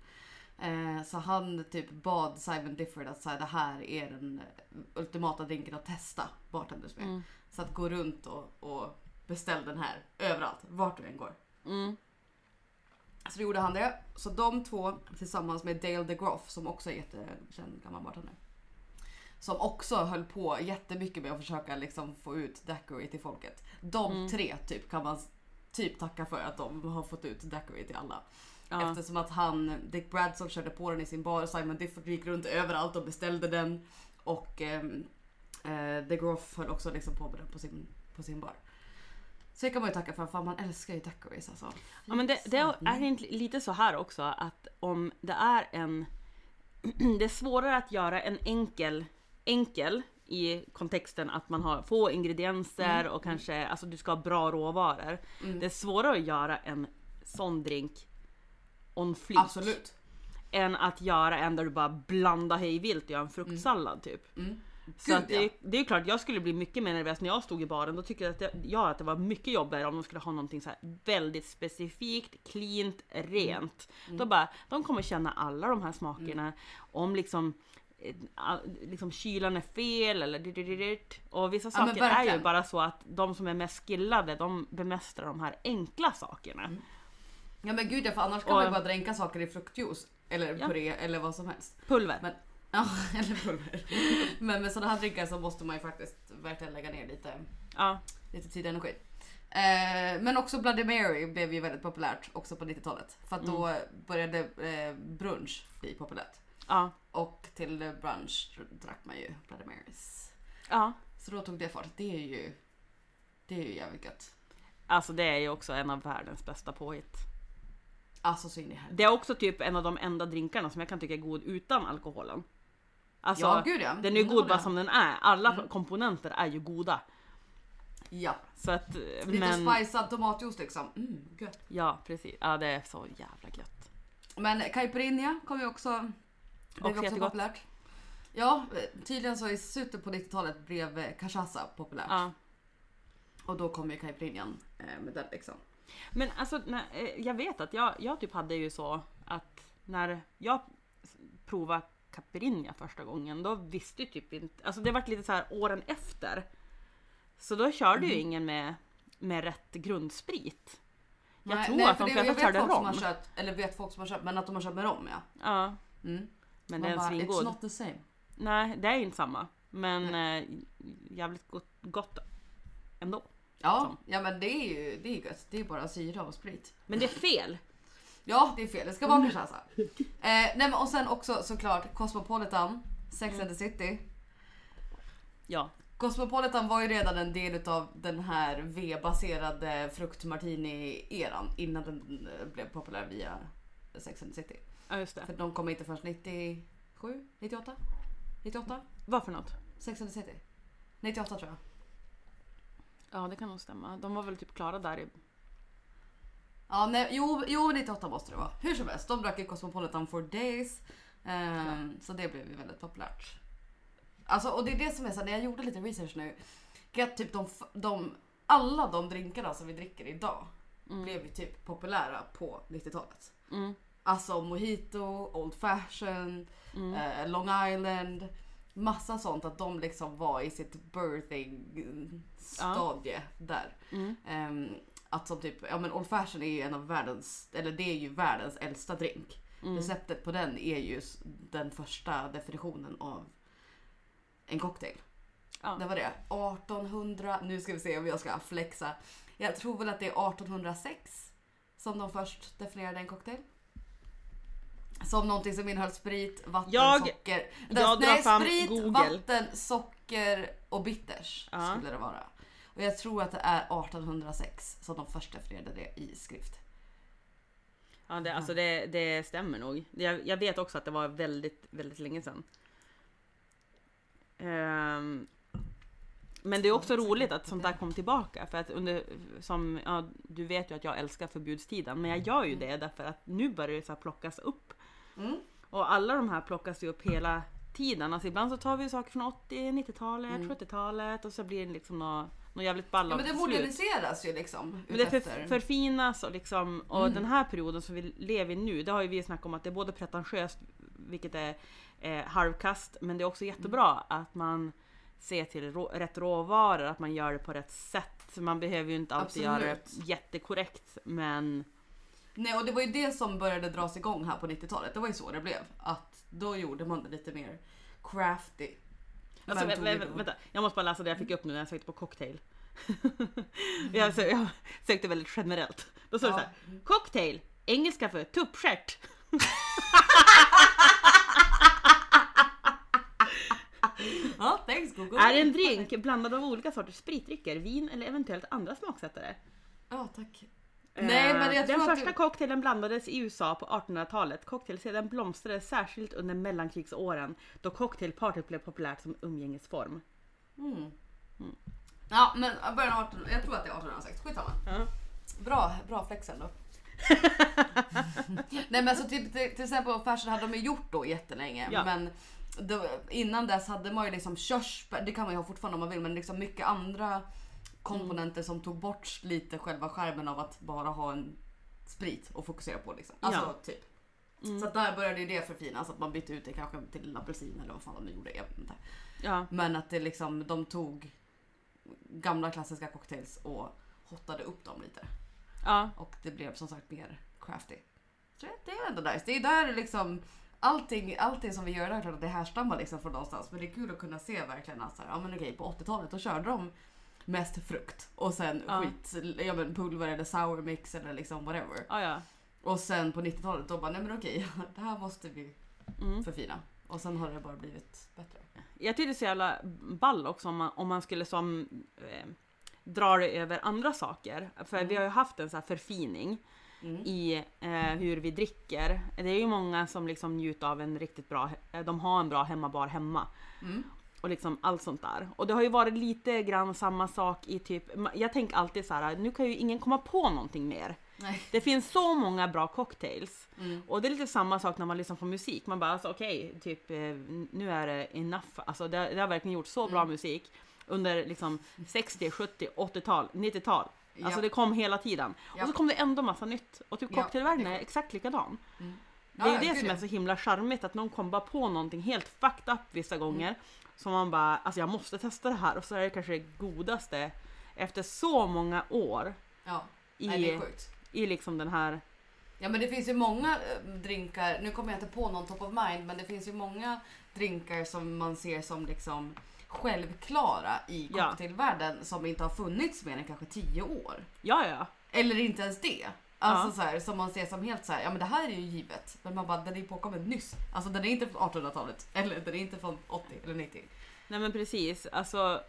Eh, så han typ bad Simon Difford att säga det här är den ultimata drinken att testa bartenders med. Mm. Så att gå runt och, och beställ den här överallt, vart du än går. mm. Så då gjorde han det. Så de två tillsammans med Dale DeGroff som också är jättekänd gammal bartender. Som också höll på jättemycket med att försöka liksom få ut daiquiri till folket. De Mm. tre typ kan man typ tacka för att de har fått ut daiquiri till alla. ja. Eftersom att han, Dick Bradson körde på den i sin bar, Simon Difford gick runt överallt och beställde den. Och ehm, eh, DeGroff höll också liksom på med den på sin, på sin bar. Så det kan man ju tacka för, för man älskar ju daiquiris alltså. Ja men det, det är inte lite så här också att om det är en... Det är svårare att göra en enkel, enkel i kontexten att man har få ingredienser och kanske, alltså du ska ha bra råvaror. Mm. Det är svårare att göra en sån drink on fleek. Absolut. Än att göra en där du bara blandar hej vilt och gör en fruktsallad typ. Mm. Så Gud, att det, det är klart, jag skulle bli mycket mer nervös när jag stod i baren. Då tycker jag att det, jag att det var mycket jobbigare om de skulle ha någonting så väldigt specifikt, cleant, rent. Mm. Då bara, de kommer känna alla de här smakerna. Om liksom, liksom kylan är fel eller dit Och vissa Ja, saker är ju bara så att de som är mest skillade, de bemästrar de här enkla sakerna. Mm. Ja men gud ja, för annars kan Och- man ju bara dränka saker i fruktjuice. Eller Ja. puré eller vad som helst. Pulver. Men, ja, eller pulver. Men med sådana här drinkar så måste man ju faktiskt verkligen lägga ner lite, Ja. lite tid och energi. Eh, men också Bloody Mary blev ju väldigt populärt också på 90-talet. För att då började eh, brunch bli populärt. Ja. Och till brunch drack man ju Bloody Marys. ja. Så då tog det fart. Det är ju, det är ju jävligt gött. Alltså det är ju också en av världens bästa påhitt. Alltså så in i helvete. Det är också typ en av de enda drinkarna som jag kan tycka är god utan alkoholen. Alltså, Ja gud ja. den är ju god bara som den är. Alla Mm. komponenter är ju goda. Ja. Så att, Lite men... spicad tomatjuice liksom. Mm, gött. Ja precis, ja det är så jävla gött. Men caipirinha kom ju också, blev Också också jättegott. populärt. Ja, tydligen så i slutet på 90-talet blev eh, cachaça populärt. Ja. Och då kom ju caipirinhan eh, med den liksom. Men alltså, när, eh, jag vet att jag, jag typ hade ju så att när jag provade caipirinha första gången, då visste ju typ inte, alltså det vart lite så här åren efter. Så då körde ju ingen med, med rätt grundsprit. Jag Nej, tror nej, att de det- flesta körde folk som rom. har kört, eller vet folk som har kört, men att de har kört med rom ja. Ja, Mm. Men Man det är en bara, It's svingod. not the same. Nej, det är inte samma. Men eh, jävligt gott, gott ändå. Ja, Som. ja men det är ju det är gött. Det är bara syra och sprit. Men det är fel. Ja, det är fel. Det ska vara cachaça. Eh, nej men och sen också såklart Cosmopolitan, Sex and the City. Ja. Cosmopolitan var ju redan en del av den här V-baserade fruktmartini-eran innan den eh, blev populär via Sex and the City. Ja, just det. För de kom inte förrän 97, 98? 98? Vad för något? Sex and the City? 98 tror jag. Ja, det kan nog stämma. De var väl typ klara där i... Ja, nej, jo, jo 98 måste det vara. Hur som helst, de drack ju Cosmopolitan for days. Ehm, så det blev ju väldigt populärt. Alltså, och det är det som är så här, när jag gjorde lite research nu. Att typ de, de, alla de drinkarna som vi dricker idag blev ju typ populära på 90-talet. Mm. Alltså mojito, old fashion, Mm. eh, Long Island. Massa sånt att de liksom var i sitt birthing stadie där. Mm. Ehm, att som typ, ja men Old Fashion är ju en av världens, eller det är ju världens äldsta drink. Mm. Receptet på den är ju den första definitionen av en cocktail. Ja. Det var det. 1800, nu ska vi se om jag ska flexa. Jag tror väl att det är 1806 som de först definierade en cocktail. Som någonting som innehöll sprit, vatten, Jag- socker. jag Nej, sprit, Google. vatten, socker och bitters Ja. skulle det vara. Och jag tror att det är 1806 som de först definierade det i skrift. Ja, det, alltså det, det stämmer nog. Jag, jag vet också att det var väldigt, väldigt länge sedan. Ehm, men det är också roligt att sånt där kom tillbaka. För att under, som, ja, du vet ju att jag älskar förbudstiden. Men jag gör ju det därför att nu börjar det så plockas upp. Mm. Och alla de här plockas ju upp hela tiden. Alltså ibland så tar vi saker från 80, 90-talet, 70-talet och så blir det liksom något, något jävligt Ja, balla men det moderniseras ju liksom. Men det för, förfinas och liksom, och den här perioden som vi lever i nu, det har ju vi snackat om att det är både pretentiöst, vilket är eh, halvkast, men det är också jättebra att man ser till rå, rätt råvaror, att man gör det på rätt sätt. Man behöver ju inte alltid göra det Absolut. jättekorrekt, men Nej och det var ju det som började dras igång här på 90-talet. Det var ju så det blev. Att då gjorde man det lite mer crafty. Alltså, vä- vä- vänta, jag måste bara läsa det jag fick upp nu när jag sökte på cocktail. jag, sö- jag sökte väldigt generellt. Då står det Ja. så här, cocktail, engelska för tuppstjärt. Ja, thanks Google. Är en drink blandad av olika sorters spritdrycker, vin eller eventuellt andra smaksättare. Ja, tack. Eh, Nej, men jag Den tror att första det- cocktailen blandades i USA på 1800-talet. Cocktailseden blomstrade särskilt under mellankrigsåren då cocktailpartyt blev populärt som umgängesform. Mm. Ja, men början av 18, jag tror att det är 1806. Skitsamma. Ja. Bra, bra flex ändå. Nej men så till, till, till exempel fashion hade de ju gjort då jättelänge. Ja. Men då, innan dess hade man ju liksom körsbär, det kan man ju ha fortfarande om man vill, men liksom mycket andra komponenter som tog bort lite själva skärmen av att bara ha en sprit och fokusera på liksom. Alltså Ja. typ. Så att där började ju det förfinas, att man bytte ut det kanske till en apelsin eller vad fan de gjorde. Jag vet inte. Ja, Men att det liksom, de tog gamla klassiska cocktails och hottade upp dem lite. ja, Och det blev som sagt mer crafty. Så det- det är ändå nice. Det är där liksom allting, allting som vi gör där, klart att det härstammar liksom från någonstans. Men det är kul att kunna se verkligen att så här, ja men okej på 80-talet då körde de mest frukt och sen Ja. skit, ja men pulver eller sour mix eller liksom whatever. ja, ja. Och sen på 90-talet då bara, nej men okej, det här måste vi Mm. förfina. Och sen har det bara blivit bättre. Jag tycker det är så jävla ball också om man, om man skulle som eh, dra det över andra saker. För vi har ju haft en så här förfining Mm. i eh, hur vi dricker. Det är ju många som liksom njuter av en riktigt bra, eh, de har en bra hemmabar hemma. Mm. Och liksom allt sånt där. Och det har ju varit lite grann samma sak i typ, jag tänker alltid så här, nu kan ju ingen komma på någonting mer. Nej. Det finns så många bra cocktails. Mm. Och det är lite samma sak när man lyssnar på musik. Man bara alltså okej, typ eh, nu är det enough. Alltså det, det har verkligen gjort så bra Mm. musik under liksom 60, 70, 80-tal, 90-tal. Alltså Ja. det kom hela tiden. Ja. Och så kom det ändå massa nytt. Och typ Ja, cocktailvärlden det är exakt likadan. Mm. Det är ju Ja, det som ja. är så himla charmigt att någon kom bara på någonting helt fucked up vissa gånger. Som man bara, alltså jag måste testa det här och så är det kanske det godaste efter så många år Ja, i, Nej, det är sjukt. i liksom den här Ja men det finns ju många eh, drinkar, nu kommer jag inte på någon top of mind, men det finns ju många drinkar som man ser som liksom självklara i Ja. cocktailvärlden som inte har funnits mer än kanske 10 år. Ja, ja. Eller inte ens det. Alltså Ja. så här, som man ser som helt så här, ja men det här är ju givet. Men man bara, den är ju påkommen nyss. Alltså den är inte från 1800-talet. Eller den är inte från 80 eller 90. Nej men precis, alltså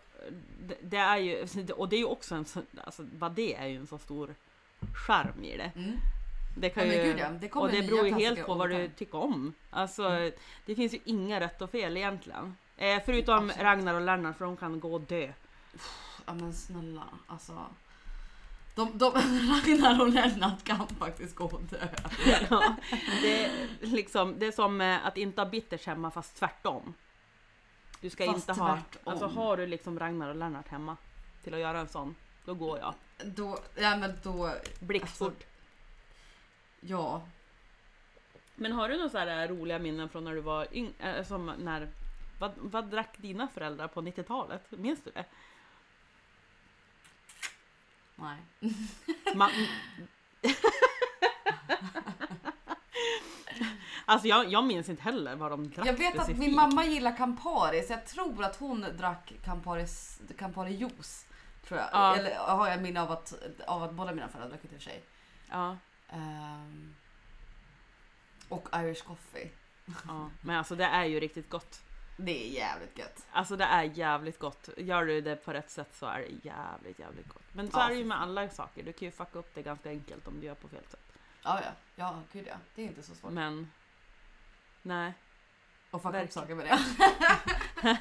det, det är ju, och det är ju också en sån, alltså vad det är ju en så stor charm i det. Mm. Det kan Ja, ju, gud ja, det och det beror ju helt på vad du tycker om. Alltså Mm. det finns ju inga rätt och fel egentligen. Eh, förutom Absolut. Ragnar och Lennart för de kan gå och dö. Ja men snälla, alltså. De, de, Ragnar och Lennart kan faktiskt gå och dö. ja, det, är liksom, det är som eh, att inte ha bitters hemma fast tvärtom. Du ska Fast inte ha, tvärtom. alltså har du liksom Ragnar och Lennart hemma till att göra en sån, då går jag. Då, ja men då, Blixtfort. Alltså- ja. Men har du några så här roliga minnen från när du var yng, äh, som när, vad, vad drack dina föräldrar på 90-talet? Minns du det? Nej. Ma- alltså jag, jag minns inte heller vad de drack Jag vet att specifikt. min mamma gillar Campari så jag tror att hon drack Campari juice. Tror jag. Ja. Eller har jag minne av att, av att båda mina föräldrar drack i och för sig. Ja, Ehm, och Irish coffee. ja, men alltså det är ju riktigt gott. Det är jävligt gött. Alltså det är jävligt gott. Gör du det på rätt sätt så är det jävligt, jävligt gott. Men så Ja, är det ju med alla saker. Du kan ju fucka upp det ganska enkelt om du gör på fel sätt. Ja, ja. Ja, gud ja. Det är inte så svårt. Men nej. Och fucka upp saker med det.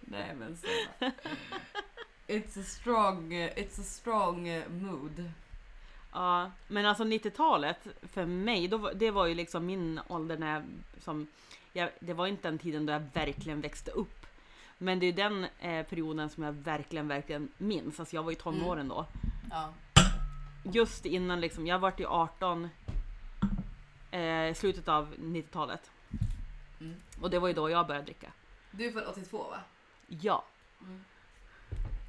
Nej men så. It's a strong, it's a strong mood. Ja, men alltså 90-talet för mig, då, det var ju liksom min ålder när jag, som, jag, det var inte den tiden då jag verkligen växte upp. Men det är ju den eh, perioden som jag verkligen, verkligen minns. Alltså jag var ju tonåren då. Ja. Just innan liksom, jag vart ju 18 eh, slutet av 90-talet. Mm. Och det var ju då jag började dricka. Du är född 82 va? Ja. Mm.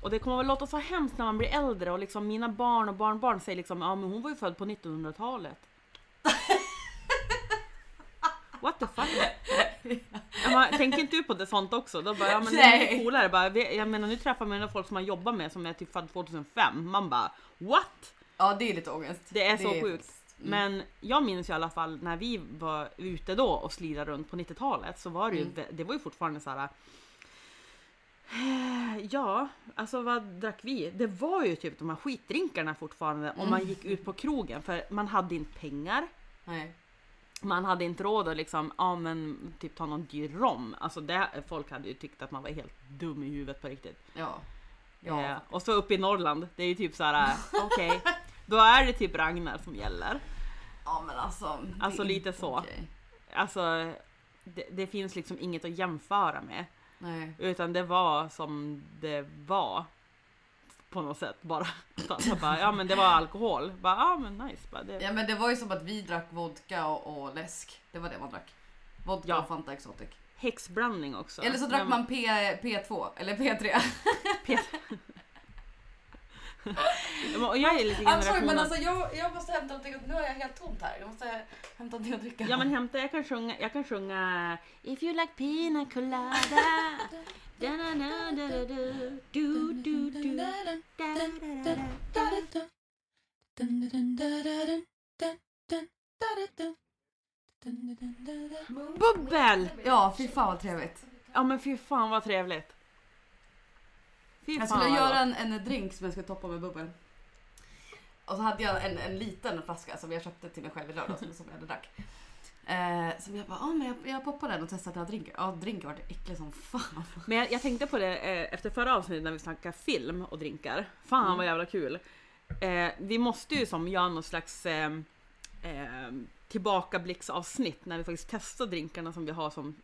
Och det kommer väl låta så hemskt när man blir äldre och liksom mina barn och barnbarn säger liksom ja men hon var ju född på 1900-talet. What the fuck? Men, tänker inte du på det sånt också? Då bara, ja, men det är mycket coolare. Bara, jag menar nu träffar man folk som man jobbar med som är typ född 2005. Man bara what? Ja det är lite ångest. Det är så sjukt. Mm. Men jag minns i alla fall när vi var ute då och slirade runt på 90-talet så var det ju, Mm. vä- det var ju fortfarande så här. Eh, Ja, alltså vad drack vi? Det var ju typ de här skitdrinkarna fortfarande om man Mm. gick ut på krogen för man hade inte pengar. Nej. Man hade inte råd att liksom, ja men typ ta någon dyr rom. Alltså det, folk hade ju tyckt att man var helt dum i huvudet på riktigt. Ja. Ja. Eh, och så uppe i Norrland, det är ju typ så här, eh, okej, då är det typ Ragnar som gäller. ja men alltså. Alltså lite så. okej. Alltså, det, det finns liksom inget att jämföra med. Nej. Utan det var som det var. På något sätt bara. Så bara ja men det var alkohol. Bara, ja men nice. Bara, det, Ja men det var ju som att vi drack vodka och, och läsk. Det var det man drack. Vodka Ja. och Fanta Exotic. Häxblandning också. Eller så drack Men- man P, P2 eller P3. Och jag är lite I'm sorry men alltså jag, jag måste hämta någonting. Nu har jag helt tomt här. Jag måste hämta någonting att dricka. Ja men hämta, jag kan sjunga, jag kan sjunga If you like pina colada da da da da da da do do do da da da da Bubbel! Ja fy fan vad trevligt. Ja men fy fan vad trevligt. Fy Jag skulle göra en, en drink som jag skulle toppa med bubbel. Och så hade jag en, en liten flaska som jag köpte till mig själv i lördags som jag hade drack. Eh, som jag bara, ah, men jag, jag poppar den och testar den här drinken. Ja drinken var äcklig som fan. Men jag, jag tänkte på det eh, efter förra avsnittet när vi snackade film och drinkar. Fan Mm. vad jävla kul. Eh, vi måste ju som göra någon slags eh, tillbakablicksavsnitt när vi faktiskt testar drinkarna som vi har som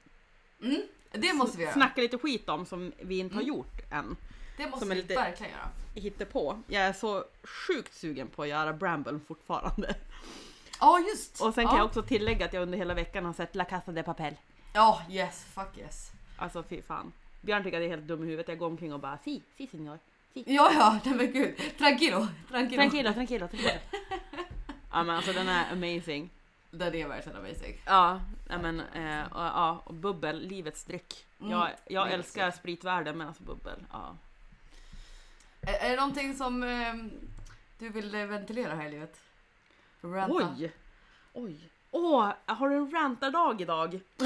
Mm, det måste vi göra. snacka lite skit om som vi inte har Mm. gjort än. Det måste som vi lite- verkligen göra. Hittar på. Jag är så sjukt sugen på att göra Bramble fortfarande. Ja just. Och sen ja. kan jag också tillägga att jag under hela veckan har sett La Casa de Papel. Ja yes, fuck yes. Alltså fy fan. Björn tycker att jag är helt dum i huvudet. Jag går omkring och bara si, si senor, Ja, ja, nej men gud. Tranquilo, tranquilo. Tranquilo, tranquilo, tranquilo. Ja men alltså den är amazing. Den är verkligen amazing. Ja, men eh, och, ja, och bubbel, livets dryck. Mm, Jag, jag livets älskar spritvärlden men alltså bubbel, ja. Är, det någonting som ehm, du vill eh, ventilera här i livet? Ranta? Oj! Oj! Åh, har du en rantardag idag?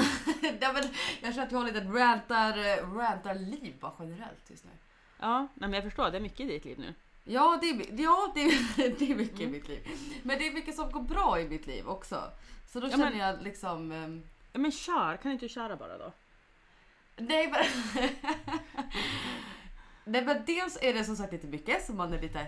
nej, men jag känner att vi har lite rantar, eh, rantar-liv bara generellt just nu. Ja, nej men jag förstår, det är mycket i ditt liv nu. Ja, det är, ja, det är, det är mycket i mitt liv. Men det är mycket som går bra i mitt liv också. Så då Ja, känner men- jag liksom... ehm, Ja men kör, kan inte du köra bara då? Nej men... Nej men dels är det som sagt lite mycket så man är lite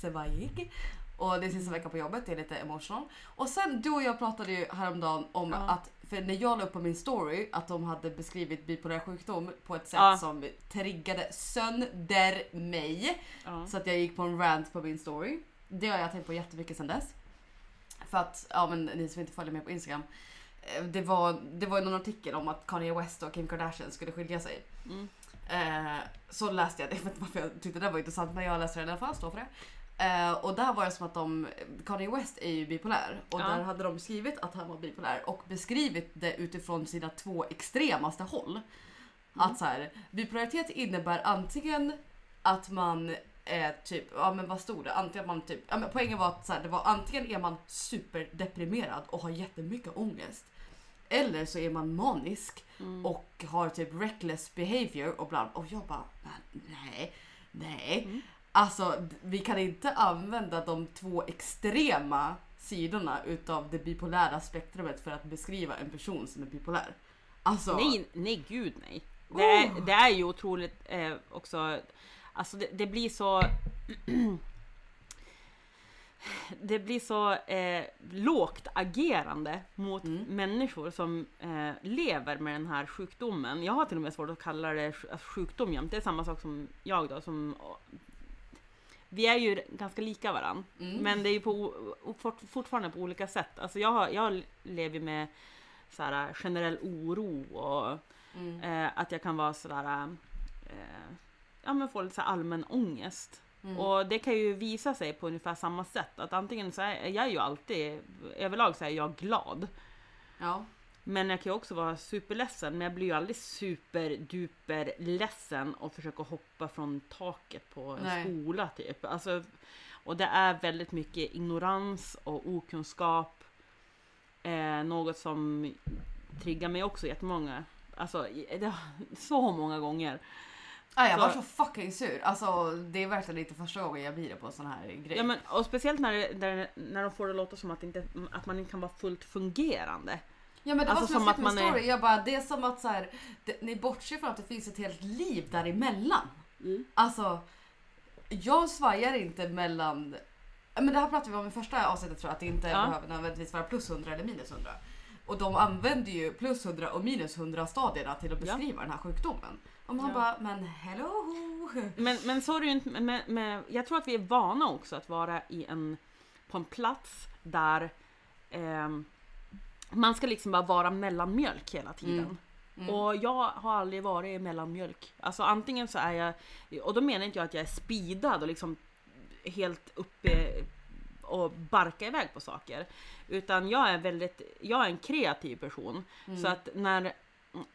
svajig. Och det är sista veckan på jobbet, det är lite emotional. Och sen du och jag pratade ju häromdagen om Ja. att, för när jag la upp på min story att de hade beskrivit bipolär sjukdom på ett sätt Ja. som triggade sönder mig. Ja. Så att jag gick på en rant på min story. Det har jag tänkt på jättemycket sedan dess. För att, ja men ni som inte följer mig på Instagram. eh, Det var, det var någon artikel om att Kanye West och Kim Kardashian skulle skilja sig. Mm. Eh, så läste jag det, jag vet inte varför jag tyckte det var intressant men jag läste det i alla fall, står för det. Eh, och där var det som att de, Kanye West är ju bipolär och Ja. där hade de skrivit att han var bipolär och beskrivit det utifrån sina två extremaste håll. Att så här, bipolaritet innebär antingen att man är typ, ja men vad stod det? Antingen man typ, ja, men poängen var att så här, det var antingen är man superdeprimerad och har jättemycket ångest. Eller så är man manisk Mm. och har typ reckless behavior och bla och jag bara "Men nej, nej. Mm. Alltså vi kan inte använda de två extrema sidorna utav det bipolära spektrumet för att beskriva en person som är bipolär. Alltså, Nej, nej gud nej. Det är, Oh. det är ju otroligt eh, också, alltså det, det blir så det blir så eh, lågt agerande mot Mm. människor som eh, lever med den här sjukdomen. Jag har till och med svårt att kalla det alltså, sjukdom jämt. Det är samma sak som jag då. Som, vi är ju ganska lika varandra. mm, Men det är ju på, fortfarande på olika sätt. Alltså jag, jag lever med så här, generell oro och mm, eh, att jag kan vara sådär, eh, ja men få lite så allmän ångest. Mm, Och det kan ju visa sig på ungefär samma sätt. Att antingen så är jag är ju alltid, överlag så är jag glad. ja. Men jag kan ju också vara superledsen. Men jag blir ju aldrig superduper ledsen och försöker hoppa från taket på en Nej. skola typ. Alltså, och det är väldigt mycket ignorans och okunskap. Eh, något som triggar mig också jättemånga. Alltså så många gånger. Ah, jag Så- var så fucking sur. Alltså det är verkligen inte första gången jag blir det på sån här grej. Ja, men, och speciellt när, det- när, de får det låta som att, inte, att man inte kan vara fullt fungerande. Ja men det Alltså var som, som jag skrev min man är- story, jag bara, det är som att så här, det, ni bortser från att det finns ett helt liv däremellan. Alltså, jag svajar inte mellan, Ja, men det här pratade vi om i första avsnittet tror jag, att det inte Ja. behöver nödvändigtvis vara plus 100 eller minus 100. Och de använder ju plus 100 och minus 100 stadierna till att Ja. beskriva den här sjukdomen. Och man Ja. bara, men hello! Men, men så är det ju inte, med, med, jag tror att vi är vana också att vara i en, på en plats där ehm, man ska liksom bara vara mellanmjölk hela tiden. Mm. Mm. Och jag har aldrig varit mellanmjölk. Alltså antingen så är jag, och då menar inte jag att jag är speedad och liksom helt uppe och barka iväg på saker. Utan jag är väldigt, jag är en kreativ person. Mm. Så att när,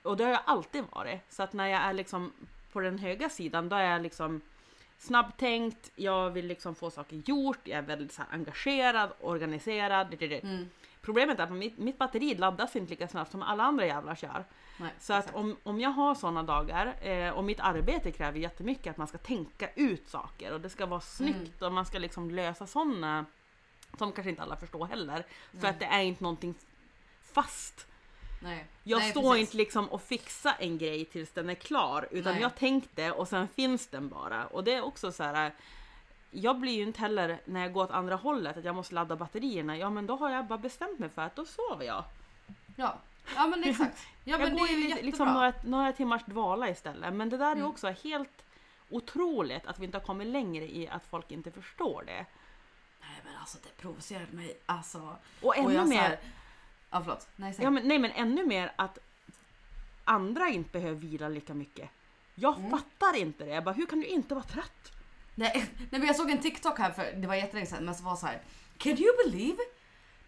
och det har jag alltid varit. Så att när jag är liksom på den höga sidan då är jag liksom snabbtänkt, jag vill liksom få saker gjort, jag är väldigt så engagerad, organiserad. det, det, det. Mm. Problemet är att mitt, mitt batteri laddas inte lika snabbt som alla andra jävlar kör. Nej, Så att om, om jag har sådana dagar och och mitt arbete kräver jättemycket att man ska tänka ut saker och det ska vara snyggt och man ska liksom lösa sådana som kanske inte alla förstår heller. För Nej. att det är inte någonting fast. Nej. Jag Nej, står precis. inte liksom och fixar en grej tills den är klar utan Nej. jag tänkte och sen finns den bara. Och det är också så här. Jag blir ju inte heller när jag går åt andra hållet att jag måste ladda batterierna. Ja men då har jag bara bestämt mig för att då sover jag. Ja. ja men exakt. Ja, men jag går det är ju liksom några, några timmars dvala istället. Men det där är Mm. också helt otroligt att vi inte har kommit längre i att folk inte förstår det. Nej men alltså det provocerade mig. Alltså. Och ännu och mer, här- Ja förlåt. Nej, ja, men, nej men ännu mer att andra inte behöver vila lika mycket. Jag Mm. fattar inte det. Jag bara, hur kan du inte vara trött? Nej, nej men jag såg en TikTok här för det var jättelänge sedan men så var så här. Can you believe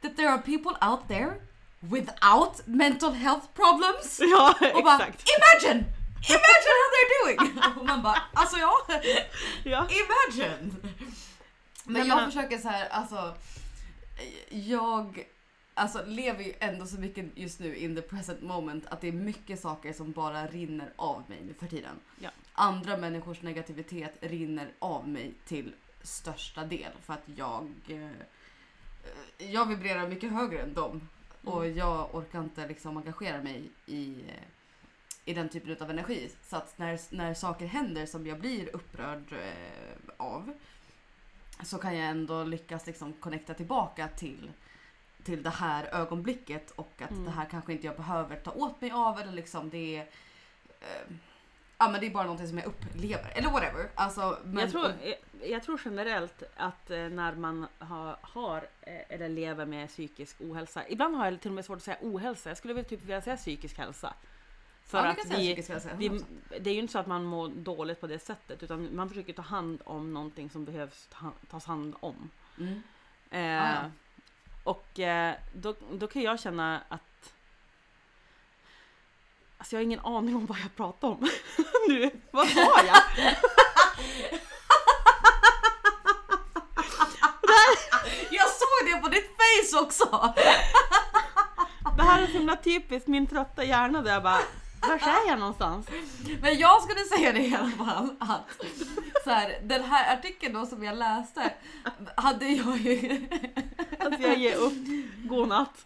that there are people out there without mental health problems? Ja, Och bara exakt. imagine! Imagine how they're doing! Och man bara alltså ja, Ja. imagine! Men Nej, jag men- försöker så här, alltså jag alltså, lever ju ändå så mycket just nu in the present moment att det är mycket saker som bara rinner av mig nu för tiden. Ja. Andra människors negativitet rinner av mig till största del för att jag eh, jag vibrerar mycket högre än dem och Mm. jag orkar inte liksom engagera mig i, i den typen av energi. Så att när, när saker händer som jag blir upprörd eh, av så kan jag ändå lyckas liksom connecta tillbaka till, till det här ögonblicket och att Mm. det här kanske inte jag behöver ta åt mig av eller liksom det är eh, Ja men det är bara någonting som jag upplever eller whatever. Alltså, men, jag, tror, jag, jag tror generellt att eh, när man har, har eh, eller lever med psykisk ohälsa, ibland har jag till och med svårt att säga ohälsa, jag skulle väl typ vilja säga psykisk hälsa. För ja, att vi, vi, 100%. det är ju inte så att man mår dåligt på det sättet utan man försöker ta hand om någonting som behövs ta, tas hand om. Mm. Eh, ja. Och eh, då, då kan jag känna att Alltså jag har ingen aning om vad jag pratar om. nu, vad sa jag? Jag såg det på ditt face också! Det här är så himla typiskt min trötta hjärna där jag bara Var är jag någonstans? Men jag skulle säga det i alla fall att så här, den här artikeln då som jag läste hade jag ju Att jag ger upp. Godnatt.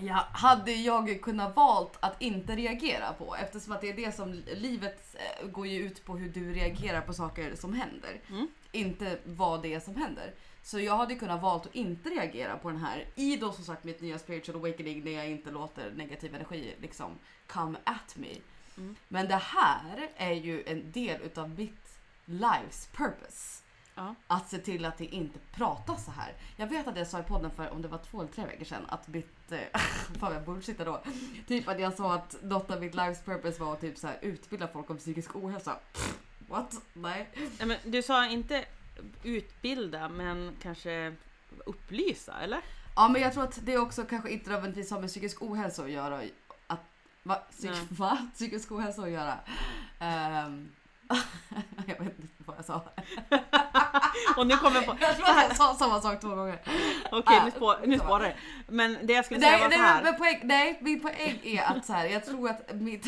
Ja, hade jag kunnat valt att inte reagera på eftersom att det är det som livet eh, går ju ut på hur du reagerar på saker som händer. Mm. Inte vad det är som händer. Så jag hade kunnat valt att inte reagera på den här i då som sagt mitt nya spiritual awakening när jag inte låter negativ energi liksom come at me. Mm. Men det här är ju en del utav mitt lives purpose. Ja. Att se till att det inte pratas så här. Jag vet att jag sa i podden för om det var två eller tre veckor sedan att mitt, eh, fan jag bullshittar då. Typ att jag sa att något av mitt lives purpose var att typ så här, utbilda folk om psykisk ohälsa. Pff, What? Nej. Nej, men du sa inte utbilda men kanske upplysa eller? Ja men jag tror att det också kanske inte nödvändigtvis har med psykisk ohälsa att göra. Att, va? Psyk, Nej. va? Psykisk ohälsa att göra. Ehm, jag vet inte vad jag sa. Och nu kommer jag på... Jag tror att jag sa samma sak två gånger. Okej Ah, nu, spår, nu så. spårar det. Men det jag skulle säga Nej, var så nej, här. men poäng, nej, min poäng är att så här, jag tror att mitt,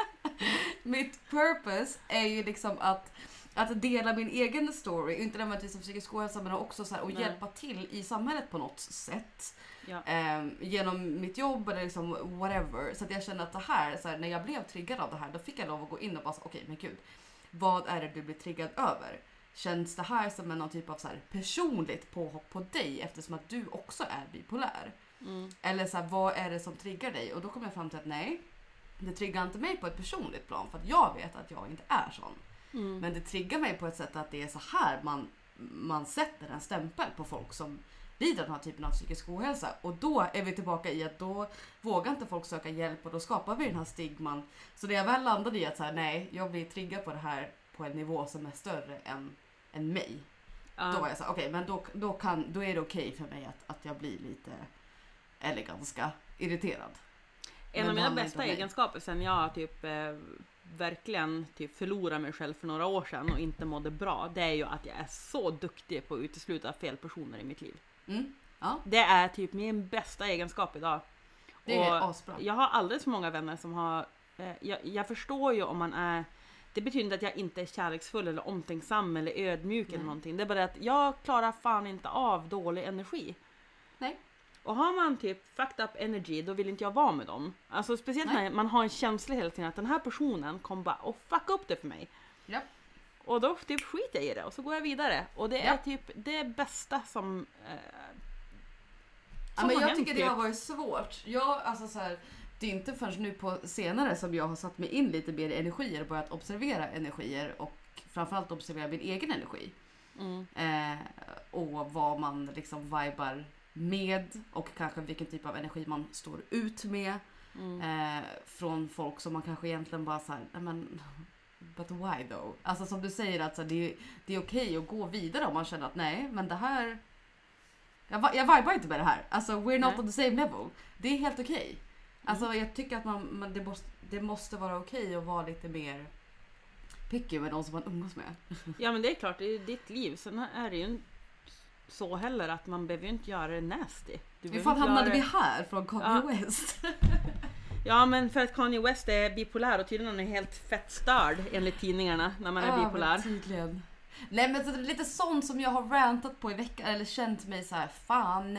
mitt purpose är ju liksom att, att dela min egen story, inte nödvändigtvis om psykisk ohälsa men också så här, att Nej. hjälpa till i samhället på något sätt. Ja. Ehm, genom mitt jobb eller liksom whatever. Så att jag känner att det här, så här, när jag blev triggad av det här, då fick jag lov att gå in och bara okej men gud, vad är det du blir triggad över? Känns det här som en någon typ av så här personligt påhopp på dig eftersom att du också är bipolär? Mm. Eller så här, vad är det som triggar dig? Och då kom jag fram till att nej, det triggar inte mig på ett personligt plan för att jag vet att jag inte är sån. Mm. Men det triggar mig på ett sätt att det är så här man, man sätter en stämpel på folk som lider av den här typen av psykisk ohälsa. Och då är vi tillbaka i att då vågar inte folk söka hjälp och då skapar vi den här stigman. Så när jag väl landade i att så här, nej, jag blir triggad på det här på en nivå som är större än, än mig. Ja. Då var jag så här, okej men då, då, kan, då är det okej för mig att, att jag blir lite, eller ganska irriterad. En Men av det mina bästa egenskaper sen jag typ eh, verkligen typ förlorade mig själv för några år sedan och inte mådde bra. Det är ju att jag är så duktig på att utesluta fel personer i mitt liv. Mm. Ja, Det är typ min bästa egenskap idag. det är Och asbra. Jag har alldeles för många vänner som har... Eh, jag, jag förstår ju om man är... Det betyder inte att jag inte är kärleksfull eller omtänksam eller ödmjuk eller Nej. någonting. Det är bara att jag klarar fan inte av dålig energi. Och har man typ fucked up energy då vill inte jag vara med dem. Alltså speciellt Nej. när man har en känsla hela tiden att den här personen kommer bara och fucka upp det för mig. Japp. Och då typ skiter jag i det och så går jag vidare. Och det är Japp. typ det bästa som... Eh, Ja, som men har jag hänt, tycker det typ. har varit svårt. Jag, alltså så här, det är inte förrän nu på senare som jag har satt mig in lite mer i energier och börjat observera energier och framförallt observera min egen energi. Mm, Eh, och vad man liksom vibar med och kanske vilken typ av energi man står ut med. mm, Eh, från folk som man kanske egentligen bara så här, "Nej, men but why though? Alltså som du säger att så, här, det, är- det är okej att gå vidare om man känner att nej men det här jag, jag vibar inte med det här. Alltså we're not Nej. on the same level. Det är helt okej. Alltså jag tycker att man, man, det, måste, det måste vara okej att vara lite mer picky med de som man umgås med. Ja men det är klart, det är ju ditt liv. Sen är det ju inte så heller att man behöver ju inte göra det nasty. Du Hur fan hamnade vi här från Kanye Ja. West? Ja men för att Kanye West är bipolär och tydligen är helt fett störd enligt tidningarna när man är Ja, bipolär. Tydligen. Nej men så det är lite sånt som jag har rantat på i veckan eller känt mig så här fan.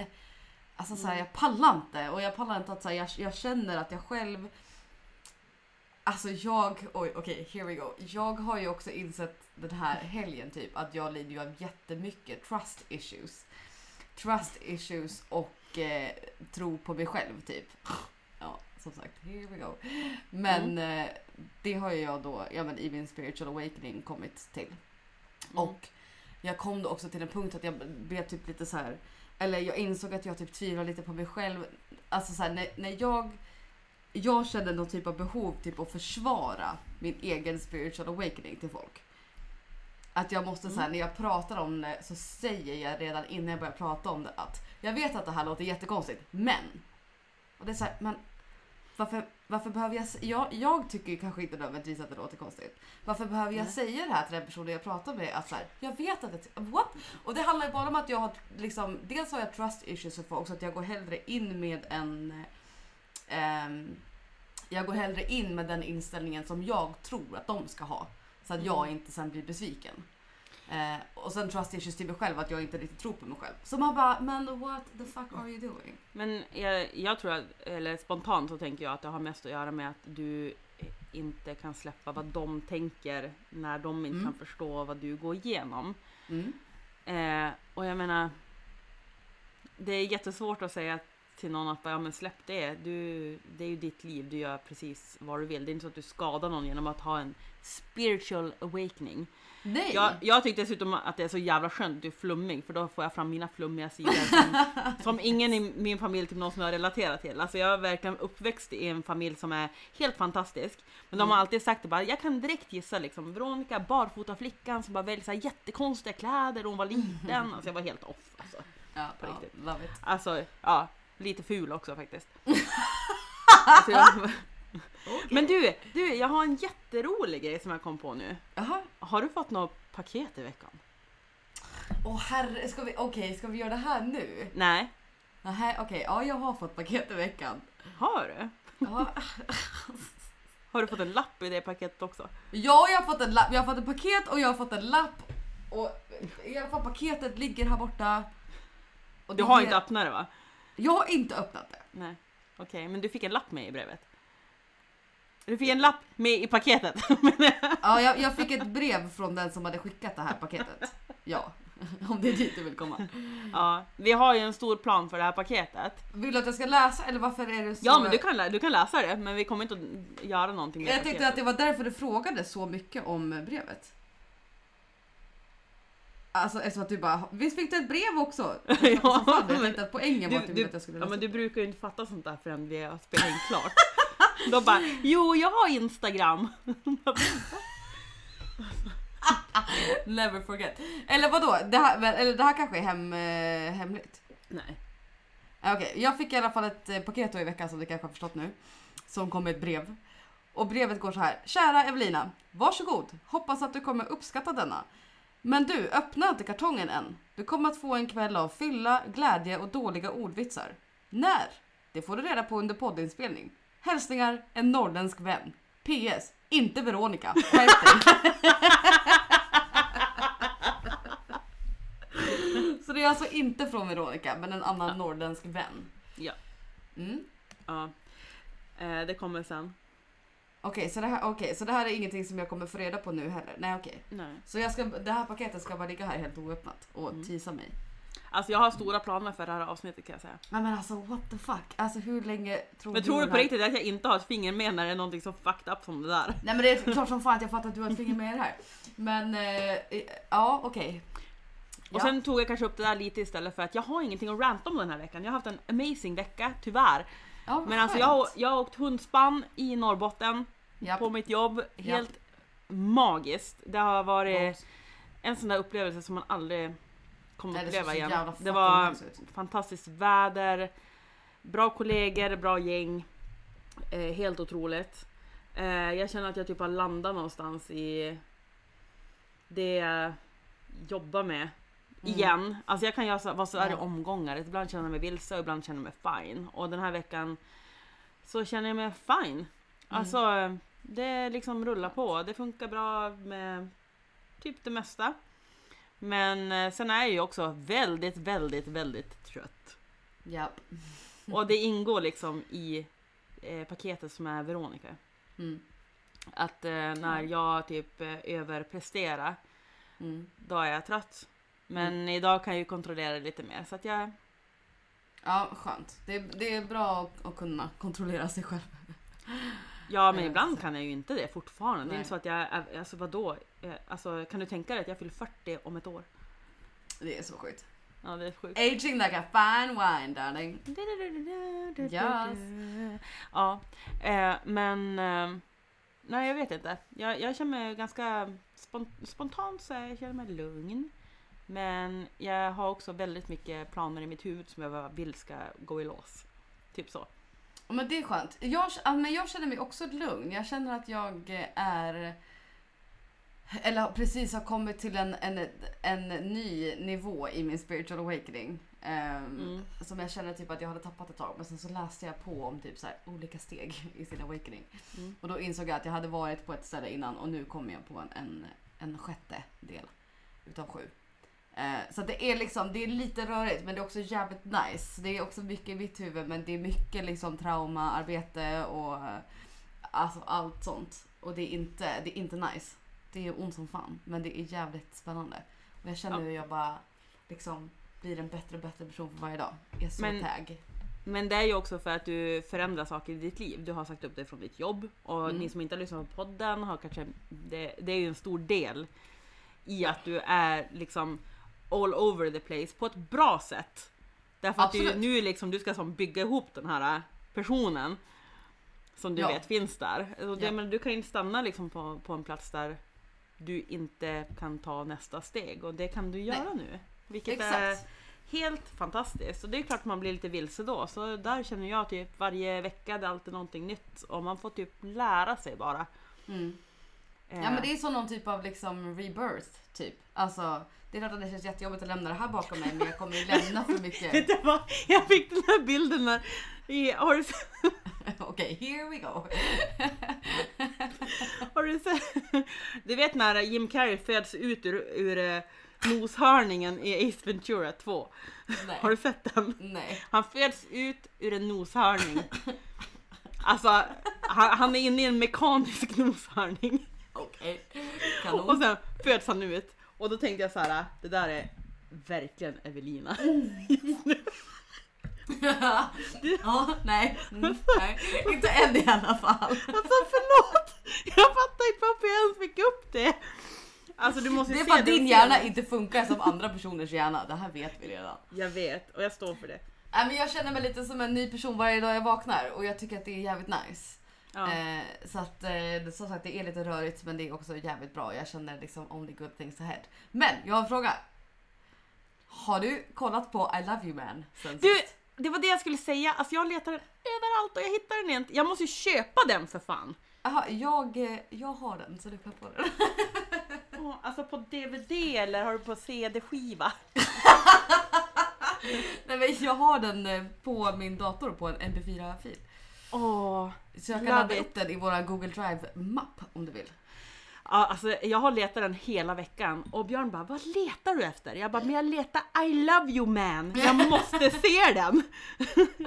Alltså så här, Mm. jag pallar inte och jag pallar inte att så här, jag, jag känner att jag själv Alltså jag, oj okej here we go. Jag har ju också insett den här helgen typ att jag lider ju av jättemycket trust issues. Trust issues och eh, tro på mig själv typ. Ja som sagt, here we go. Men eh, det har ju jag då ja, men i min spiritual awakening kommit till. Mm. Och jag kom då också till en punkt att jag blev typ lite så här. Eller jag insåg att jag typ tvivlar lite på mig själv. Alltså så här, när, när jag jag kände någon typ av behov typ att försvara min egen spiritual awakening till folk. Att jag måste så här, när jag pratar om det så säger jag redan innan jag börjar prata om det att jag vet att det här låter jättekonstigt men. Och det är så här, men varför, varför behöver jag, jag Jag tycker kanske inte nödvändigtvis att det låter konstigt. Varför behöver jag Nej. säga det här till den personen jag pratar med? Att så här, jag vet att det, what? Och det handlar ju bara om att jag har liksom, dels har jag trust issues för folk så att jag går hellre in med en ehm, jag går hellre in med den inställningen som jag tror att de ska ha. Så att jag Mm. inte sen blir besviken. Eh, och sen trust issues till mig själv att jag inte riktigt tror på mig själv. Så man bara, men what the fuck are you doing? Men jag, jag tror att, eller spontant så tänker jag att det har mest att göra med att du inte kan släppa vad de tänker när de inte Mm. kan förstå vad du går igenom. Mm. Eh, och jag menar, det är jättesvårt att säga till någon att ja men släpp det. Du, det är ju ditt liv, du gör precis vad du vill. Det är inte så att du skadar någon genom att ha en spiritual awakening. Nej! Jag, jag tycker dessutom att det är så jävla skönt att du är flummig för då får jag fram mina flummiga sidor som, som ingen i min familj typ någonsin har relaterat till. Alltså jag är verkligen uppväxt i en familj som är helt fantastisk. Men de har Mm. alltid sagt det bara, jag kan direkt gissa liksom Veronica barfota flickan som bara väljer så här jättekonstiga kläder och hon var liten. Alltså jag var helt off alltså. ja, på ja, riktigt. it. Alltså ja, lite ful också faktiskt. alltså, jag, men du, du, jag har en jätterolig grej som jag kom på nu. Jaha. Har du fått något paket i veckan? Åh herre, ska vi, okej, ska vi göra det här nu? Nej. Nähä, okej, ja jag har fått paket i veckan. Har du? Ja, Har du fått en lapp i det paketet också? ja jag har fått en lapp, jag har fått ett paket och jag har fått en lapp. Och i alla fall paketet ligger här borta. Du har inte öppnat det va? Jag har inte öppnat det. Nej. Okej, men du fick en lapp med i brevet? Du fick en lapp med i paketet? Ja, jag, jag fick ett brev från den som hade skickat det här paketet. Ja, om det är dit du vill komma. ja, vi har ju en stor plan för det här paketet. Vill du att jag ska läsa eller varför är det så? Ja, men du kan, lä- du kan läsa det, men vi kommer inte att göra någonting med Jag tänkte paketet. att det var därför du frågade så mycket om brevet. Alltså eftersom att du bara, visst fick du ett brev också? Ja, Så fan, jag men tänkte att poängen var Du, typ att jag skulle ja, läsa. men du brukar ju inte fatta sånt där förrän vi har spelat in klart. Då bara, jo jag har Instagram. Never forget. Eller vadå? Det här, eller det här kanske är hem, eh, hemligt? Nej. Ja, Okej, jag fick i alla fall ett eh, paket då i veckan som du kanske har förstått nu. Som kom med ett brev. Och brevet går så här. Kära Evelina, varsågod. Hoppas att du kommer uppskatta denna. Men du, öppna inte kartongen än. Du kommer att få en kväll av fylla, glädje och dåliga ordvitsar. När? Det får du reda på under poddinspelning. Hälsningar, en norrländsk vän. PS. Inte Veronica. Så det är alltså inte från Veronica, men en annan norrländsk vän. Ja. Mm. ja. Eh, det kommer sen. Okej, så, det här- okej, så det här är ingenting som jag kommer få reda på nu heller? Nej, okej. Nej. Så jag ska, det här paketet ska bara ligga här helt oöppnat och Mm. tisa mig. Alltså jag har stora planer för det här avsnittet kan jag säga. Men, men alltså what the fuck? Alltså hur länge tror Men tror du den på här- riktigt att jag inte har ett finger med när det är någonting så fucked up som det där? Nej men det är klart som fan att jag fattar att du har ett finger med i det här. Men eh, ja, okej. Och Ja. sen tog jag kanske upp det där lite istället för att jag har ingenting att ranta om den här veckan. Jag har haft en amazing vecka, tyvärr. Ja, Men alltså skönt. jag, har- jag har åkt hundspann i Norrbotten Japp. på mitt jobb. Helt magiskt. Det har varit en sån där upplevelse som man aldrig kommer såg uppleva igen. Det var fantastiskt väder, bra kollegor, bra gäng. Eh, helt otroligt. Eh, jag känner att jag typ har landat någonstans i det jag jobbar med. Igen. Alltså jag kan göra så, vara så här i omgångar. Ibland känner jag mig vilse och ibland känner jag mig fine. Och den här veckan så känner jag mig fine. Alltså det liksom rullar på. Det funkar bra med typ det mesta. Men eh, sen är jag ju också väldigt, väldigt, väldigt trött. Japp. Och det ingår liksom i eh, paketet som är Veronica. Mm. Att eh, när jag typ eh, överpresterar, Mm. då är jag trött. Men idag kan jag ju kontrollera det lite mer. Så att jag, Ja, skönt. Det är, det är bra att kunna kontrollera sig själv. Ja men Eh, ibland kan jag ju inte det fortfarande. Det är Nej. inte så att jag, alltså vadå? Eh, Alltså kan du tänka dig att jag fyller 40 om ett år? Det är så sjukt. Ja det är sjukt. Aging like a fine wine darling. Yes. Ja, eh, men eh, nej jag vet inte. Jag, jag känner mig ganska spon- spontant så jag känner mig lugn. Men jag har också väldigt mycket planer i mitt huvud som jag vill ska gå i lås. Typ så. Men det är skönt. Jag, ja, men jag känner mig också lugn. Jag känner att jag är... Eller precis har kommit till en, en, en ny nivå i min spiritual awakening. Ehm, Mm. Som jag känner typ att jag hade tappat ett tag. Men sen så läste jag på om typ så här olika steg i sin awakening. Mm. Och då insåg jag att jag hade varit på ett ställe innan och nu kommer jag på en, en, en sjätte del utav sju. Eh, så det är liksom, det är lite rörigt men det är också jävligt nice. Det är också mycket i mitt huvud men det är mycket liksom traumaarbete och eh, alltså allt sånt. Och det är inte, det är inte nice. Det är ont som fan men det är jävligt spännande. Och jag känner Ja. hur jag bara liksom blir en bättre och bättre person för varje dag. Jag är så Men- tag. Men det är ju också för att du förändrar saker i ditt liv. Du har sagt upp dig från ditt jobb och Mm. ni som inte har lyssnat på podden har kanske, det, det är ju en stor del i att du är liksom all over the place på ett bra sätt. Därför att du, Absolut. nu liksom, du ska som bygga ihop den här personen som du Ja. vet finns där. Och det, Ja. men du kan ju inte stanna liksom på, på en plats där du inte kan ta nästa steg och det kan du göra nu. Vilket är Exakt. helt fantastiskt. Och det är klart man blir lite vilse då. Så där känner jag typ varje vecka det är alltid någonting nytt. Och man får typ lära sig bara. Mm. Eh, Ja men det är som någon typ av liksom rebirth typ. Alltså det är klart att det känns jättejobbigt att lämna det här bakom mig men jag kommer ju lämna för mycket. Vet du vad? Jag fick den här bilden när... Har, du, Okej, here we go. har du sett? Du vet när Jim Carrey föds ut ur, ur eh, noshörningen i Ace Ventura 2. Nej. Har du sett den? Nej. Han föds ut ur en noshörning. Alltså, han, han är inne i en mekanisk noshörning. Okej. Och Kanon. sen föds han ut. Och då tänkte jag så här, det där är verkligen Evelina. ja, nej. Mm, nej. Inte än i alla fall. Alltså förlåt! Jag fattar inte varför jag ens fick upp det. Alltså Det är för att din hjärna scenen. inte funkar som andra personers hjärna. Det här vet vi redan. Jag vet och jag står för det. Nej, men jag känner mig lite som en ny person varje dag jag vaknar och jag tycker att det är jävligt nice. Ja. Eh, så att eh, som sagt det är lite rörigt men det är också jävligt bra. Jag känner liksom only good things ahead. Men jag har en fråga. Har du kollat på I love you man sen Du, sist? det var det jag skulle säga. Alltså jag letar den överallt och jag hittar den inte. Jag måste ju köpa den för fan. Jaha, jag, eh, jag har den så du kan få den. Åh, alltså på DVD eller har du på CD-skiva? Nej men jag har den eh, på min dator på en mp4-fil. Åh. Så jag kan ladda upp den i våra Google Drive-mapp om du vill. Ja, alltså, jag har letat den hela veckan och Björn bara vad letar du efter? Jag bara men jag letar I love you man. Jag måste se den.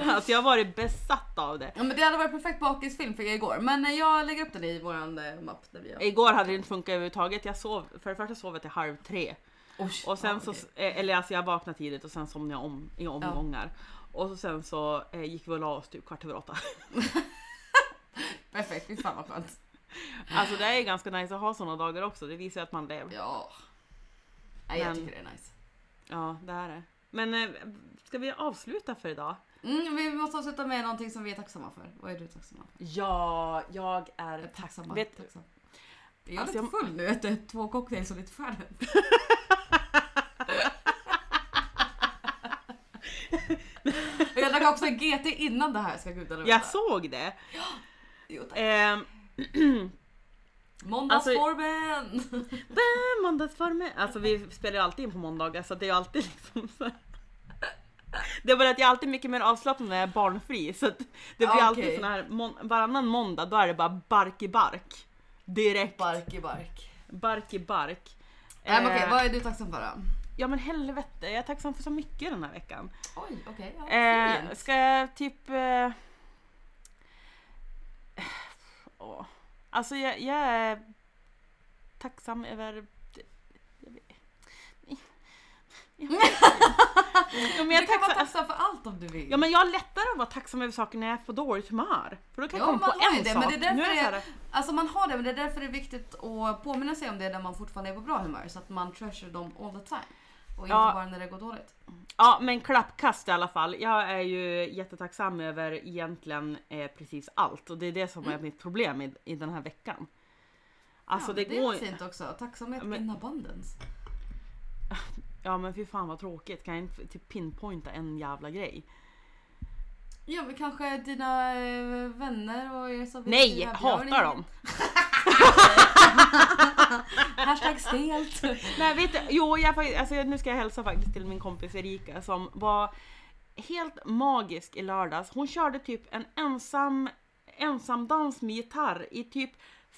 alltså jag har varit besatt av det. Ja men det hade varit perfekt bakisfilm för er igår. Men eh, jag lägger upp den i våran eh, mapp där vi har. Igår hade det inte funkat överhuvudtaget. Jag sov, för det första sov jag till halv tre. Oj, Och sen ja, så, okej. eh, eller alltså jag vaknade tidigt och sen somnade jag om i omgångar. Och så sen så eh, gick vi och la oss typ kvart över åtta. Perfekt, fy fan vad skönt. Alltså det är ganska nice att ha sådana dagar också. Det visar att man lever. Ja. Nej jag Men- tycker det är nice. Ja, det är det. Men eh, ska vi avsluta för idag? Mm, vi måste avsluta med någonting som vi är tacksamma för. Vad är du tacksamma för? Ja, jag är Tacksamma. Vet- tacksam. Är jag Alltså, lite full nu efter två cocktails och lite färre? jag drack också en GT innan det här ska gudarna Jag veta. såg det. Jo, tack. Ehm, Måndagsformen! Måndagsformer. Alltså vi spelar ju alltid in på måndagar så det är ju alltid liksom så här. Det är bara att jag är alltid mycket mer avslappnad när jag är barnfri så det blir Ja, alltid sån här varannan måndag då är det bara bark i bark. Direkt. bark i bark. Bark i bark. Nej men okej, Eh, vad är du tacksam för då? Ja men helvete, jag är tacksam för så mycket den här veckan. Oj, okej. ja, Eh, ska jag typ... Eh, åh. Alltså jag, jag är tacksam över... Jag vet, jag vet, ja, men jag du är kan vara tacksam, för allt om du vill. ja men jag har lättare att vara tacksam över saker när jag är på dåligt humör. För då kan jag Ja, komma på en det, sak. men det är Nu därför så det- Alltså man har det men det är därför det är viktigt att påminna sig om det när man fortfarande är på bra humör så att man treasure dem all the time. Och inte Ja. bara när det går dåligt. Ja men klappkast i alla fall. Jag är ju jättetacksam över egentligen eh, precis allt och det är det som är mitt problem i, i den här veckan. Alltså ja, det, det går är fint också. Tacksamhet Men- in abundance. Ja men fy fan vad tråkigt, kan jag inte typ pinpointa en jävla grej? Ja men kanske dina eh, vänner och er som Nej, hatar dem! Hashtag stelt. Nej vet du, jo jag, alltså, nu ska jag hälsa faktiskt till min kompis Erika som var helt magisk i lördags. Hon körde typ en ensam, ensam dans med gitarr i typ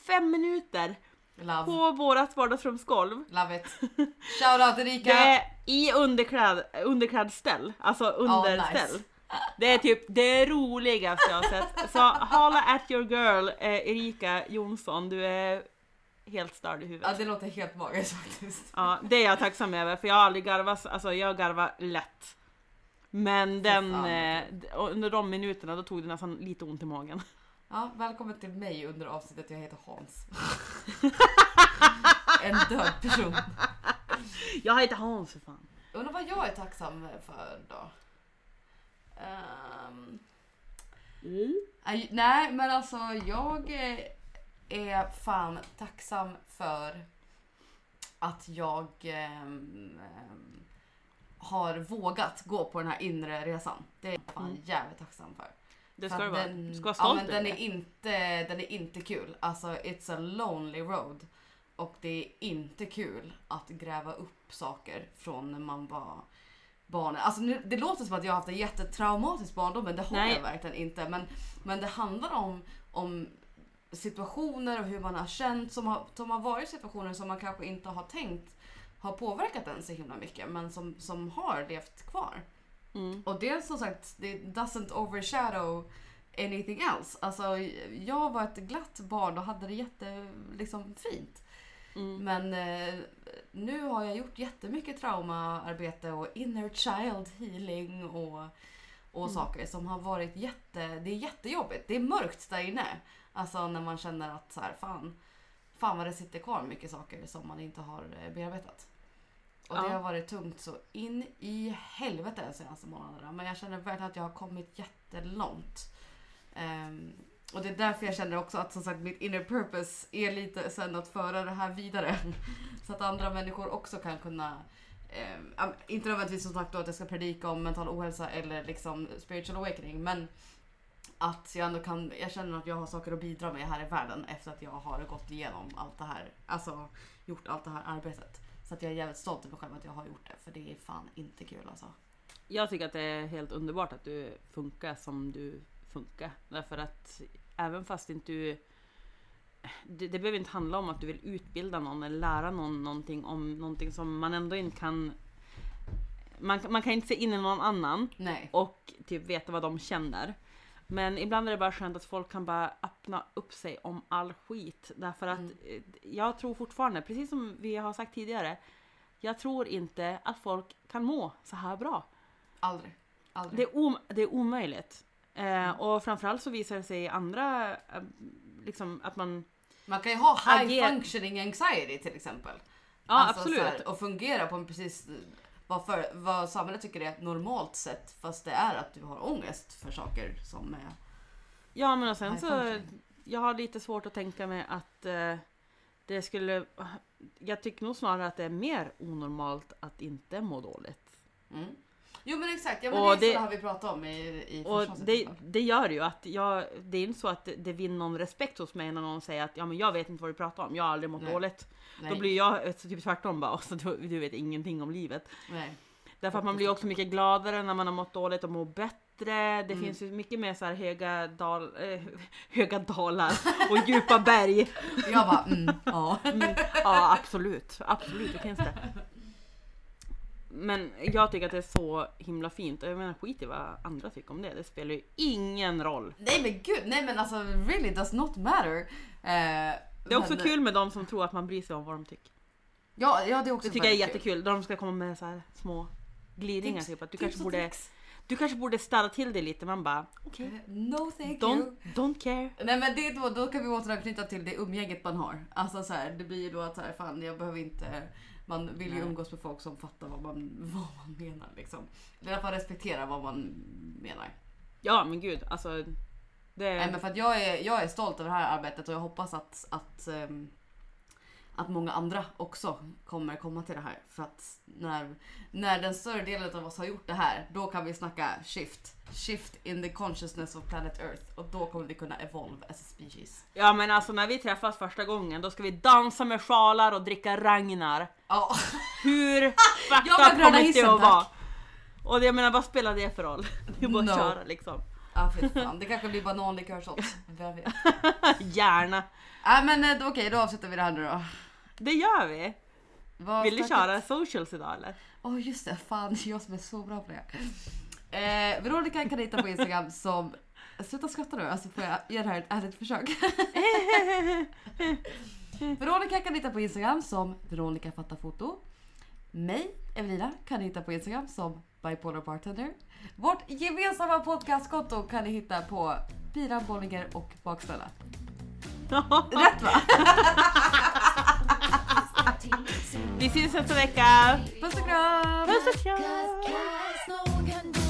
fem minuter Love. på vårat vardagsrumsgolv. Love it. Shoutout Erika. Det är i underkläd, underklädställ, alltså underställ. nice. Det är typ det roligaste jag har sett. Så hala at your girl eh, Erika Jonsson, du är helt störd i huvudet. Ja det låter helt magiskt faktiskt. Ja, det är jag tacksam över för jag har aldrig garvat, alltså jag garvar lätt. Men den, eh, under de minuterna då tog det nästan lite ont i magen. Ja, välkommen till mig under avsnittet. Jag heter Hans. en död person. Jag heter Hans för fan. Undrar vad jag är tacksam för då? Ehm, aj- nej, men alltså jag är fan tacksam för att jag ehm, har vågat gå på den här inre resan. Det är jag fan Mm. jävligt tacksam för. Det För ska du vara. den- Du ska vara ja, stolt men över den är, inte, den är inte kul. Alltså it's a lonely road. Och det är inte kul att gräva upp saker från när man var barn. Alltså nu, det låter som att jag har haft en jättetraumatisk barndom men det har Nej. jag verkligen inte. Men, men det handlar om, om situationer och hur man har känt som har, som har varit situationer som man kanske inte har tänkt har påverkat en så himla mycket men som, som har levt kvar. Mm. Och det som sagt, det doesn't overshadow anything else. Alltså jag var ett glatt barn och hade det jätte, liksom, fint. Mm. Men eh, nu har jag gjort jättemycket traumaarbete och inner child healing och, och Mm. saker som har varit jätte, det är jättejobbigt. Det är mörkt där inne. Alltså när man känner att så här, fan, fan vad det sitter kvar mycket saker som man inte har eh, bearbetat. Och Ja. det har varit tungt så in i helvete de senaste månaderna. Men jag känner verkligen att jag har kommit jättelångt. Ehm, och det är därför jag känner också att som sagt mitt inner purpose är lite sen att föra det här vidare. Så att andra människor också kan kunna ja, inte nödvändigtvis som sagt då att jag ska predika om mental ohälsa eller liksom spiritual awakening men att jag ändå kan, jag känner att jag har saker att bidra med här i världen efter att jag har gått igenom allt det här, alltså gjort allt det här arbetet. Så att jag är jävligt stolt över själv att jag har gjort det för det är fan inte kul alltså. Jag tycker att det är helt underbart att du funkar som du funkar. Därför att även fast inte du... Det, det behöver inte handla om att du vill utbilda någon eller lära någon någonting om någonting som man ändå inte kan... Man, man kan inte se in i någon annan Nej. och typ veta vad de känner. Men ibland är det bara skönt att folk kan bara öppna upp sig om all skit. Därför att Mm. eh, jag tror fortfarande, precis som vi har sagt tidigare, jag tror inte att folk kan må så här bra. Aldrig. Aldrig. Det är, om, det är omöjligt. Eh, och framförallt så visar det sig i andra, eh, liksom att man... Man kan ju ha high Ager- functioning anxiety till exempel. Ja Alltså, absolut. här, och fungera på en precis vad, för, vad samhället tycker är normalt sätt fast det är att du har ångest för saker som är Ja men och sen så, jag har lite svårt att tänka mig att eh, det det skulle... Jag tycker nog snarare att det är mer onormalt att inte må dåligt. Mm. Jo men exakt, ja, men Och det har vi pratat om i, i Och det, det gör ju att jag... Det är inte så att det, det vinner någon respekt hos mig när någon säger att ja men jag vet inte vad du pratar om, jag har aldrig mått Nej. dåligt. Nej, Då blir jag eh, typ tvärtom bara, alltså, du, du vet ingenting om livet. nej. Därför att man blir också mycket gladare när man har mått dåligt och mår bättre. Det Mm. finns ju mycket mer så här höga, dal, eh, höga dalar och djupa berg. Jag bara mm, ja. Mm, ja absolut, absolut det finns det. Men jag tycker att det är så himla fint och jag menar skit i vad andra tycker om det. Det spelar ju ingen roll. Nej men gud, nej men alltså really does not matter. Eh, Det är också kul med de som tror att man bryr sig om vad de tycker. Ja, ja det är också Det tycker jag är jättekul. De ska komma med så här små glidningar Tips- typ att du tips kanske borde, tricks. du kanske borde städa till det lite. Man bara okej, Eh, No thank don't, you. don't care. Nej men det är då, då kan vi återanknyta till det umgänget man har. Alltså så här, det blir ju då att så här, fan jag behöver inte man vill ju Nej. umgås med folk som fattar vad man, vad man menar liksom. Eller i alla fall respektera vad man menar. Ja men gud alltså. Det, Nej men för att jag är, jag är stolt över det här arbetet och jag hoppas att, att, ehm, att många andra också kommer komma till det här. För att när, när den större delen av oss har gjort det här, då kan vi snacka shift. Shift in the consciousness of planet Earth. Och då kommer vi kunna evolve as a species. Ja men alltså när vi träffas första gången då ska vi dansa med sjalar och dricka Ragnar. Ja, Hur fucked up kommer det att vara? Och jag menar vad spelar det för roll? Det är bara No. att köra liksom. ja fan. Det kanske blir. Vem vet? Gärna. Nej men eh, då- okej, då avslutar vi det här nu då. Det gör vi. Vad Vill du köra socials idag eller? Åh just det, fan jag som är så bra på det. Eh, Veronica kan hitta på Instagram som... Sluta skratta nu, alltså får jag göra det här ett ärligt försök? Veronica kan hitta på Instagram som Veronica fattar foto. Mig, Evelina, kan ni hitta på Instagram som Bipolar Bartender. Vårt gemensamma podcastkonto kan ni hitta på Pira Bollinger och Bakställa. Rätt va? Vi syns nästa vecka. Puss och kram! Puss och kram!